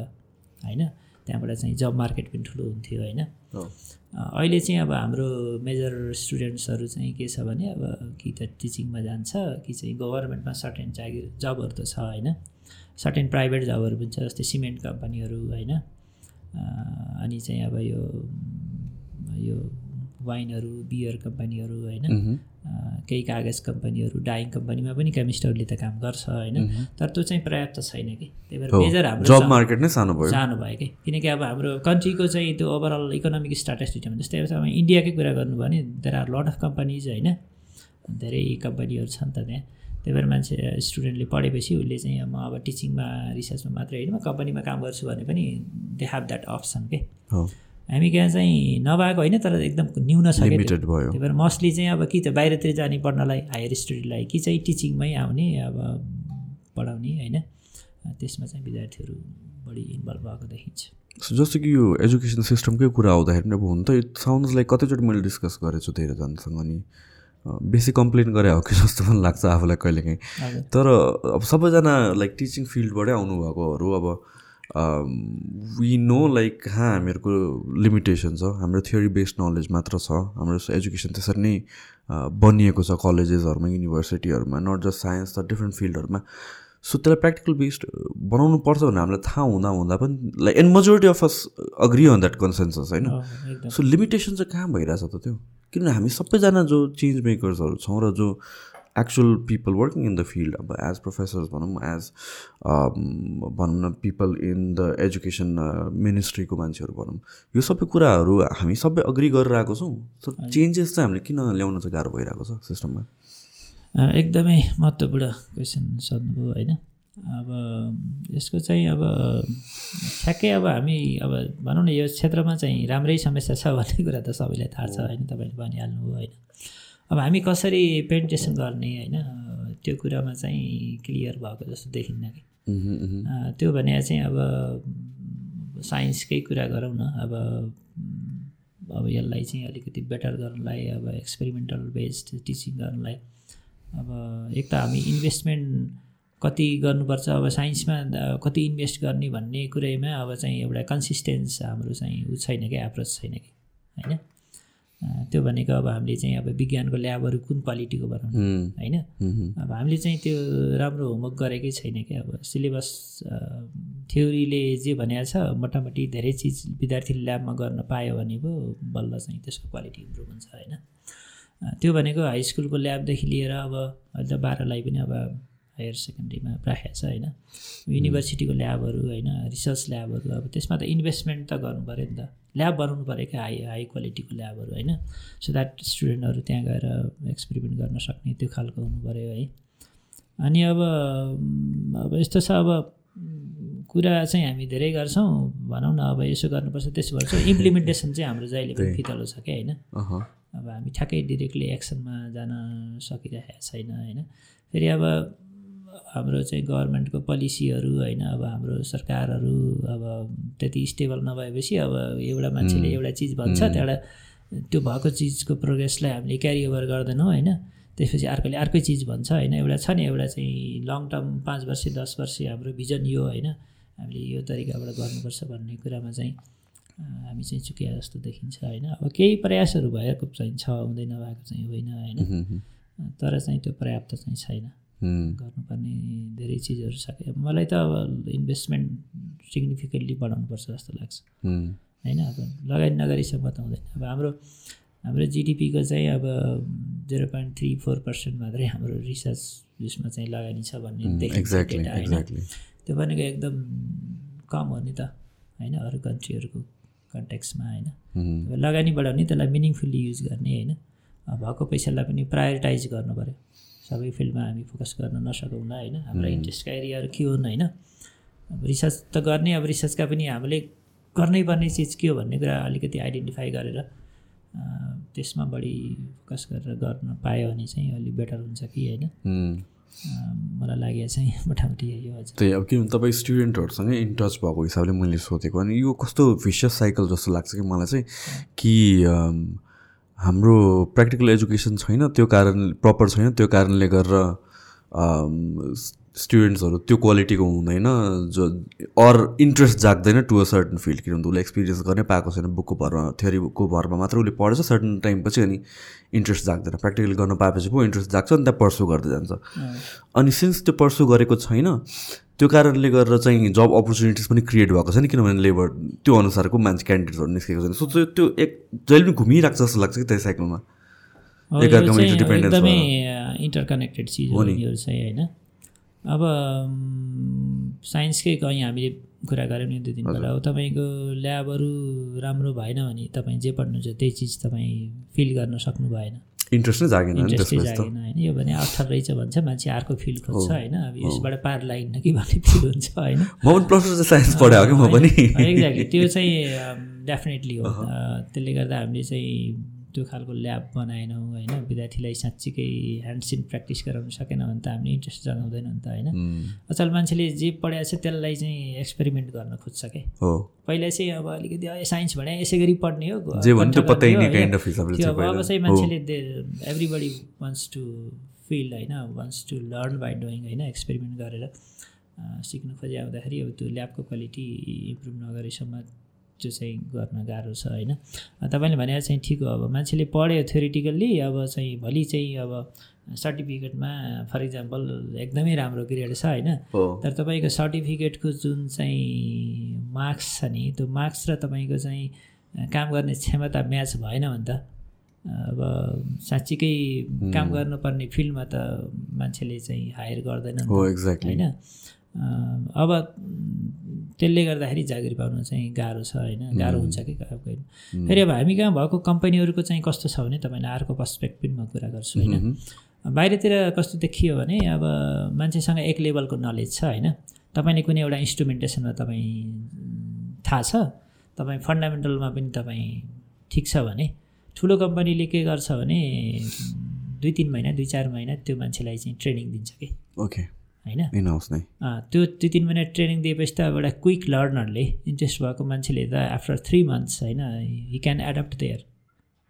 होइन? त्यहाँबाट चाहिँ जब मार्केट पनि ठुलो हुन्थ्यो होइन। अहिले चाहिँ अब हाम्रो मेजर स्टुडेन्ट्सहरू चाहिँ के छ भने अब कि त टिचिङमा जान्छ कि चाहिँ गभर्मेन्टमा सर्टेन जागिर जबहरू त छ होइन। सर्टेन प्राइभेट जबहरू पनि छ जस्तै सिमेन्ट कम्पनीहरू होइन। अनि चाहिँ अब यो यो वाइनहरू बियर कम्पनीहरू होइन। केही कागज कम्पनीहरू डाइङ कम्पनीमा पनि केमिस्टहरूले त काम गर्छ होइन? तर त्यो चाहिँ पर्याप्त छैन कि। त्यही भएर मेजर हाम्रो जब मार्केट नै सानो भयो। सानो भयो कि। किनकि अब हाम्रो कन्ट्रीको चाहिँ त्यो ओभरअल इकोनोमिक स्ट्याटिस्टिक्समा जस्तै अब इन्डियाकै कुरा गर्नुभयो भने there are lot of companies होइन? धेरै कम्पनीहरू छ नि त त्यहाँ। त्यही भएर मान्छे स्टुडेन्टले पढेपछि उसले चाहिँ म अब टिचिङमा रिसर्चमा मात्रै होइन म कम्पनीमा काम गर्छु भने पनि दे हेभ द्याट अप्सन के? हामी कहाँ चाहिँ नभएको होइन तर एकदम न्यून छ लिमिटेड भयो। त्यही भएर मोस्टली चाहिँ अब कि त बाहिरतिर जाने पढ्नलाई हायर स्टडीलाई कि चाहिँ टिचिङमै आउने अब पढाउने होइन। त्यसमा चाहिँ विद्यार्थीहरू बढी इन्भल्भ भएको देखिन्छ। जस्तो कि यो एजुकेसन सिस्टमकै कुरा आउँदाखेरि पनि अब हुन त साउन्ड लाइक कतिचोटि मैले डिस्कस गरेको छु धेरैजनासँग अनि बेसी कम्प्लेन गरे हो कि जस्तो पनि लाग्छ आफूलाई कहिलेकाहीँ। तर अब सबैजना लाइक टिचिङ फिल्डबाटै आउनुभएकोहरू अब वी नो लाइक कहाँ हामीहरूको लिमिटेसन छ हाम्रो थियोरी बेस्ड नलेज मात्र छ। हाम्रो एजुकेसन त्यसरी नै बनिएको छ कलेजेसहरूमा युनिभर्सिटीहरूमा नट जस्ट साइन्स त डिफ्रेन्ट फिल्डहरूमा सो त्यसलाई प्र्याक्टिकल बेस्ड बनाउनु पर्छ भने हामीलाई थाहा हुँदा हुँदा पनि like and majority of us agree on that consensus होइन? सो लिमिटेसन चाहिँ कहाँ भइरहेछ त त्यो? किनभने हामी सबैजना जो चेन्ज मेकर्सहरू छौँ र जो actual people working in the field अब एज प्रोफेसर्स भनौँ एज भनौँ न पिपल इन द एजुकेसन मिनिस्ट्रीको मान्छेहरू भनौँ यो सबै कुराहरू हामी सबै अग्री गरेर आएको छौँ तर चेन्जेस चाहिँ हामीले किन ल्याउन चाहिँ गाह्रो भइरहेको छ सिस्टममा एकदमै महत्त्वपूर्ण क्वेसन सोध्नुभयो होइन? अब यसको चाहिँ अब ठ्याक्कै अब हामी अब भनौँ न यो क्षेत्रमा चाहिँ राम्रै समस्या छ भन्ने कुरा त सबैलाई थाहा छ होइन? तपाईँले भनिहाल्नु भयो होइन? अब हामी कसरी पेन्टेसन गर्ने होइन त्यो कुरामा चाहिँ क्लियर भएको जस्तो देखिन्न कि। त्यो भने चाहिँ अब साइन्सकै कुरा गरौँ न अब अब यसलाई चाहिँ अलिकति बेटर गर्नलाई अब एक्सपेरिमेन्टल बेस्ड टिचिङ गर्नलाई अब एक त हामी इन्भेस्टमेन्ट कति गर्नुपर्छ अब साइन्समा कति इन्भेस्ट गर्ने भन्ने कुरैमा अब चाहिँ एउटा कन्सिस्टेन्स हाम्रो चाहिँ ऊ छैन कि एप्रोच छैन कि होइन? त्यो भनेको अब हामीले चाहिँ अब विज्ञानको ल्याबहरू कुन क्वालिटीको बनाउनु होइन? अब हामीले चाहिँ त्यो राम्रो होमवर्क गरेकै छैन क्या अब। सिलेबस थ्योरीले जे भनेको छ मोटामोटी धेरै चिज विद्यार्थीले ल्याबमा गर्न पायो भने पो बल्ल चाहिँ त्यसको क्वालिटी इम्प्रुभ हुन्छ होइन? त्यो भनेको हाई स्कुलको ल्याबदेखि लिएर अब अहिले त बाह्रलाई पनि अब हायर सेकेन्ड्रीमा राखेको छ होइन? युनिभर्सिटीको ल्याबहरू होइन? रिसर्च ल्याबहरू अब त्यसमा त इन्भेस्टमेन्ट त गर्नु पऱ्यो नि त। ल्याब बनाउनु पऱ्यो क्या हाई हाई क्वालिटीको ल्याबहरू होइन? सो द्याट स्टुडेन्टहरू त्यहाँ गएर एक्सपेरिमेन्ट गर्न सक्ने त्यो खालको हुनु पऱ्यो है। अनि अब अब यस्तो छ अब कुरा चाहिँ हामी धेरै गर्छौँ। भनौँ न अब यसो गर्नुपर्छ त्यसो गर्छ इम्प्लिमेन्टेसन चाहिँ हाम्रो जहिले पनि फितलो छ क्या होइन? अब हामी ठ्याक्कै डिरेक्टली एक्सनमा जान सकिरहेको छैन होइन? फेरि अब हाम्रो चाहिँ गभर्मेन्टको पोलिसीहरू होइन अब हाम्रो सरकारहरू अब त्यति स्टेबल नभएपछि अब एउटा मान्छेले एउटा चिज भन्छ त्यहाँबाट त्यो भएको चिजको प्रोग्रेसलाई हामीले क्यारी ओभर गर्दैनौँ होइन। त्यसपछि अर्कोले अर्कै चिज भन्छ होइन एउटा छ नि एउटा चाहिँ लङ टर्म पाँच वर्ष दस वर्ष हाम्रो भिजन यो होइन। हामीले यो तरिकाबाट गर्नुपर्छ भन्ने कुरामा चाहिँ हामी चाहिँ चुकिया जस्तो देखिन्छ होइन। अब केही प्रयासहरू भएको चाहिँ छ हुँदै नभएको चाहिँ होइन होइन। तर चाहिँ त्यो पर्याप्त चाहिँ छैन। गर्नुपर्ने धेरै चिजहरू छ। मलाई त अब इन्भेस्टमेन्ट सिग्निफिकेन्टली बढाउनुपर्छ जस्तो लाग्छ। होइन? अब लगानी नगरीसम्म त हुँदैन। अब हाम्रो हाम्रो जिडिपीको चाहिँ अब zero point three four percent मात्रै हाम्रो रिसर्च उयसमा चाहिँ लगानी छ भन्ने होइन? त्यो भनेको एकदम कम हो नि त होइन? अरू कन्ट्रीहरूको कन्ट्याक्समा होइन? लगानी बढाउने त्यसलाई मिनिङफुल्ली युज गर्ने होइन? भएको पैसालाई पनि प्रायोरिटाइज गर्नु पऱ्यो सबै फिल्डमा हामी फोकस गर्न नसकौँला होइन? हाम्रो इन्ट्रेस्टका एरियाहरू के हुन् होइन? अब रिसर्च त गर्ने अब रिसर्चका पनि हामीले गर्नै पर्ने चिज के हो भन्ने कुरा अलिकति आइडेन्टिफाई गरेर त्यसमा बढी फोकस गरेर गर्न पायो भने चाहिँ अलिक बेटर हुन्छ कि होइन? मलाई लाग्यो चाहिँ मोटामोटी यही हो त्यही अब किनभने तपाईँ स्टुडेन्टहरूसँगै इन टच भएको हिसाबले मैले सोधेको अनि यो कस्तो भिसियस साइकल जस्तो लाग्छ कि मलाई चाहिँ कि हाम्रो प्र्याक्टिकल एजुकेसन छैन त्यो कारण प्रपर छैन त्यो कारणले अम, स्टुडेन्ट्सहरू त्यो क्वालिटीको हुँदैन जो अर इन्ट्रेस्ट जाग्दैन टु अ सर्टन फिल्ड किनभने उसले एक्सपिरियन्स गर्नै पाएको छैन बुकको भरमा थ्योरीको भरमा मात्र उसले पढ्छ सर्टन टाइमपछि अनि इन्ट्रेस्ट जाग्दैन। प्र्याक्टिकली गर्न पाएपछि पो इन्ट्रेस्ट जाग्छ अनि त्यहाँ पर्सु गर्दै जान्छ। अनि सिन्स त्यो पर्सु गरेको छैन त्यो कारणले गरेर चाहिँ जब अपर्च्युनिटिज पनि क्रिएट भएको छैन किनभने लेबर त्यो अनुसारको मान्छे क्यान्डिडेट्सहरू निस्केको छैन। सो त्यो त्यो एक जहिले पनि घुमिरहेको छ जस्तो लाग्छ कि त्यो साइकलमा एकदमै इन्टरकनेक्टेड चिज हो नि। चाहिँ होइन? अब साइन्सकै कहीँ हामीले कुरा गऱ्यौँ नि दुई दिन पहिला अब तपाईँको ल्याबहरू राम्रो भएन भने तपाईँ जे पढ्नुहुन्छ त्यही चिज तपाईँ फिल गर्न सक्नु भएन। इन्ट्रेस्ट नै जागेन इन्ट्रेस्टै जागेन होइन। यो भने अप्ठ्यारो रहेछ भन्छ मान्छे अर्को फिल्ड खोज्छ होइन। अब यसबाट पार लागिन्न कि भन्ने फिल हुन्छ होइन। म पनि प्लस साइन्स पढेँ हो कि म पनि? एक्ज्याक्टली त्यो चाहिँ डेफिनेटली हो। त्यसले गर्दा हामीले चाहिँ त्यो खालको ल्याब बनाएनौँ होइन? विद्यार्थीलाई साँच्चीकै ह्यान्ड्स इन प्र्याक्टिस गराउन सकेन भने त हामीले इन्ट्रेस्ट जगाउँदैन नि त होइन? अचल मान्छेले जे पढाएको छ त्यसलाई चाहिँ एक्सपेरिमेन्ट गर्न खोज्छ क्या हो। पहिला चाहिँ अब अलिकति "अँ, साइन्स भने यसै गरी पढ्ने हो अब। चाहिँ। मान्छेले एभ्रिबडी वान्ट्स टु फिल होइन? Wants to learn by doing होइन? एक्सपेरिमेन्ट गरेर सिक्नु खोजे आउँदाखेरि अब त्यो ल्याबको क्वालिटी इम्प्रुभ नगरेसम्म त्यो चाहिँ गर्न गाह्रो छ होइन? तपाईँले भनेर चाहिँ ठिक हो। अब मान्छेले पढ्यो थ्योरिटिकल्ली अब चाहिँ भोलि चाहिँ अब सर्टिफिकेटमा फर इक्जाम्पल एकदमै राम्रो ग्रेड छ होइन? तर तपाईँको सर्टिफिकेटको जुन चाहिँ मार्क्स छ नि त्यो मार्क्स र तपाईँको चाहिँ काम गर्ने क्षमता म्याच भएन भने त अब साँच्चीकै काम गर्नुपर्ने फिल्डमा त मान्छेले चाहिँ हायर गर्दैन होइन? अब म, त्यसले गर्दाखेरि जागिर पाउन चाहिँ गाह्रो छ होइन। गाह्रो हुन्छ कि कहिले फेरि अब हामी कहाँ भएको कम्पनीहरूको चाहिँ कस्तो छ भने तपाईँलाई अर्को पर्सपेक्टिभमा कुरा गर्छु होइन। बाहिरतिर कस्तो देखियो भने अब मान्छेसँग एक लेभलको नलेज छ होइन। तपाईँले कुनै एउटा इन्स्ट्रुमेन्टेसनमा तपाईँ थाहा छ? तपाईँ फन्डामेन्टलमा पनि तपाईँ ठिक छ भने ठुलो कम्पनीले के गर्छ भने दुई तिन महिना दुई चार महिना त्यो मान्छेलाई चाहिँ ट्रेनिङ दिन्छ कि? ओके होइन? त्यो दुई तिन महिना ट्रेनिङ दिएपछि त अब एउटा क्विक लर्नरले इन्ट्रेस्ट भएको मान्छेले त आफ्टर थ्री मन्थ्स होइन हि क्यान एडप्ट देयर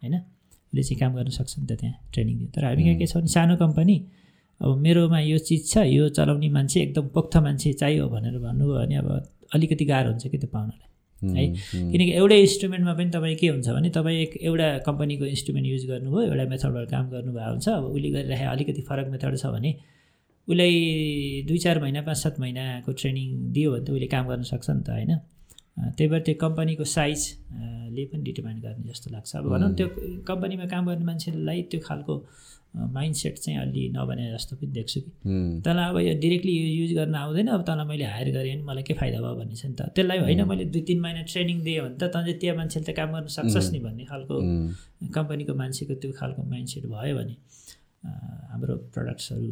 होइन? उसले चाहिँ काम गर्न सक्छ नि त त्यहाँ ट्रेनिङ दियो तर हामी कहाँ के छ भने सानो कम्पनी अब मेरोमा यो चिज छ यो चलाउने मान्छे एकदम पोख्त मान्छे चाहियो भनेर भन्नुभयो भने अब अलिकति गाह्रो हुन्छ कि त्यो पाउनलाई। है? किनकि एउटै इन्स्ट्रुमेन्टमा पनि तपाईँ के हुन्छ भने तपाईँ एक एउटा कम्पनीको इन्स्ट्रुमेन्ट युज गर्नुभयो एउटा मेथडबाट काम गर्नुभएको हुन्छ अब उसले गरिरहेको अलिकति फरक मेथड छ भने उसलाई दुई चार महिना पाँच सात महिनाको ट्रेनिङ दियो भने त उसले काम गर्न सक्छ नि त होइन? त्यही भएर त्यो कम्पनीको साइज अँ, ले पनि डिटर्माइन गर्ने जस्तो लाग्छ। अब भनौँ त्यो कम्पनीमा काम गर्ने मान्छेलाई त्यो खालको माइन्ड सेट चाहिँ अलि नबने जस्तो पनि देख्छु कि। तँलाई अब यो डिरेक्टली यो युज गर्न आउँदैन अब तँलाई मैले हायर गरेँ भने मलाई के फाइदा भयो भन्ने छ नि त। त्यसलाई होइन मैले दुई तिन महिना ट्रेनिङ दिएँ भने त तँ त्यहाँ मान्छेले त काम गर्न सक्छस् नि भन्ने खालको कम्पनीको मान्छेको त्यो खालको माइन्डसेट भयो भने हाम्रो प्रडक्ट्सहरू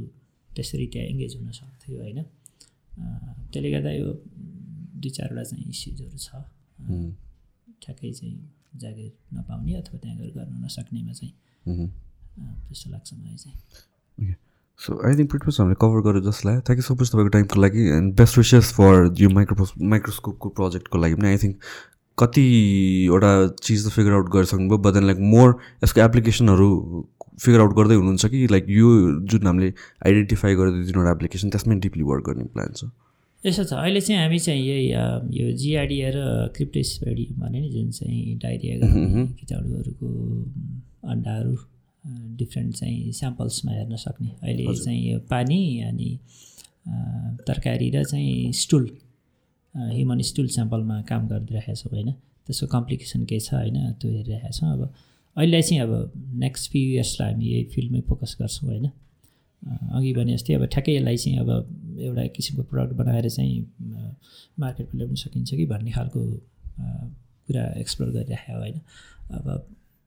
त्यसरी त्यहाँ इङ्गेज हुन सक्थ्यो होइन? त्यसले गर्दा यो दुई चारवटा चाहिँ इस्युजहरू छ। ठ्याक्कै चाहिँ जागिर नपाउने अथवा त्यहाँ गएर गर्न नसक्नेमा चाहिँ त्यस्तो लाग्छ मलाई चाहिँ। सो आई थिङ्क प्रिट हामीले कभर गरेर जस्तो लाग्यो थ्याङ्क यू सो मच तपाईँको टाइमको लागि एन्ड बेस्ट विसेस फर यो माइक्रो माइक्रोस्कोपको प्रोजेक्टको लागि पनि। आई थिङ्क कतिवटा चिज त फिगर आउट गरिसक्नुभयो बट देन लाइक मोर यसको एप्लिकेसनहरू फिगर आउट गर्दै हुनुहुन्छ कि लाइक यो जुन हामीले आइडेन्टिफाई गरेर दुई तिनवटा एप्लिकेसन त्यसमै डिपली वर्क गर्ने प्लान छ यसो छ। अहिले चाहिँ हामी चाहिँ यही यो जिआरडिया र क्रिप्टोस्पेडी भने नि जुन चाहिँ डाइरिया किटाणुहरूको अन्डाहरू डिफ्रेन्ट चाहिँ स्याम्पल्समा हेर्न सक्ने। अहिले चाहिँ यो पानी अनि तरकारी र चाहिँ स्टुल ह्युमन स्टुल स्याम्पलमा काम गरिरहेका छौँ होइन? त्यसको कम्प्लिकेसन के छ होइन? त्यो हेरिरहेका छौँ अब। अहिले चाहिँ अब नेक्स्ट फ्यु इयर्सलाई हामी यही फिल्डमै फोकस गर्छौँ होइन? अघि भने जस्तै अब ठ्याक्कै यसलाई चाहिँ अब एउटा किसिमको प्रडक्ट बनाएर चाहिँ मार्केटमा ल्याउन सकिन्छ कि भन्ने खालको कुरा एक्सप्लोर गरिराखेको होइन? अब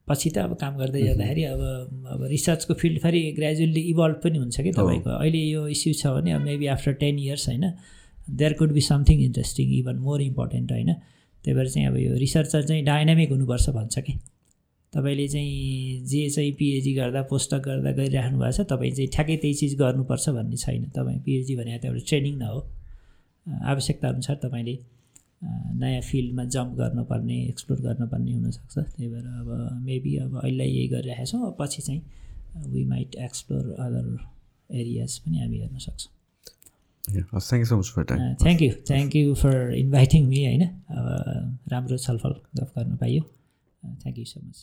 पछि त अब काम गर्दै जाँदाखेरि अब अब रिसर्चको फिल्ड फेरि ग्रेजुअल्ली इभल्भ पनि हुन्छ कि तपाईँको। अहिले यो इस्यु छ भने अब मेबी आफ्टर टेन इयर्स होइन there could be something interesting even more important होइन? त्यही भएर चाहिँ अब यो रिसर्चर चाहिँ डाइनामिक हुनुपर्छ भन्छ कि। तपाईँले चाहिँ जे चाहिँ पिएचडी गर्दा पोस्टक गर्दा गरिराख्नु भएको छ तपाईँ चाहिँ ठ्याक्कै त्यही चिज गर्नुपर्छ भन्ने छैन। तपाईँ पिएचडी भनेको त एउटा ट्रेनिङ न हो। आवश्यकता अनुसार तपाईँले नयाँ फिल्डमा जम्प गर्नुपर्ने एक्सप्लोर गर्नुपर्ने हुनसक्छ। त्यही भएर अब मेबी अब अहिले यही गरिरहेको छौँ। पछि चाहिँ we might explore other areas पनि हामी हेर्न सक्छौँ। Thank you so much for time thank you thank you for inviting me होइन? अब राम्रो छलफल गफ गर्न पाइयो। Thank you so much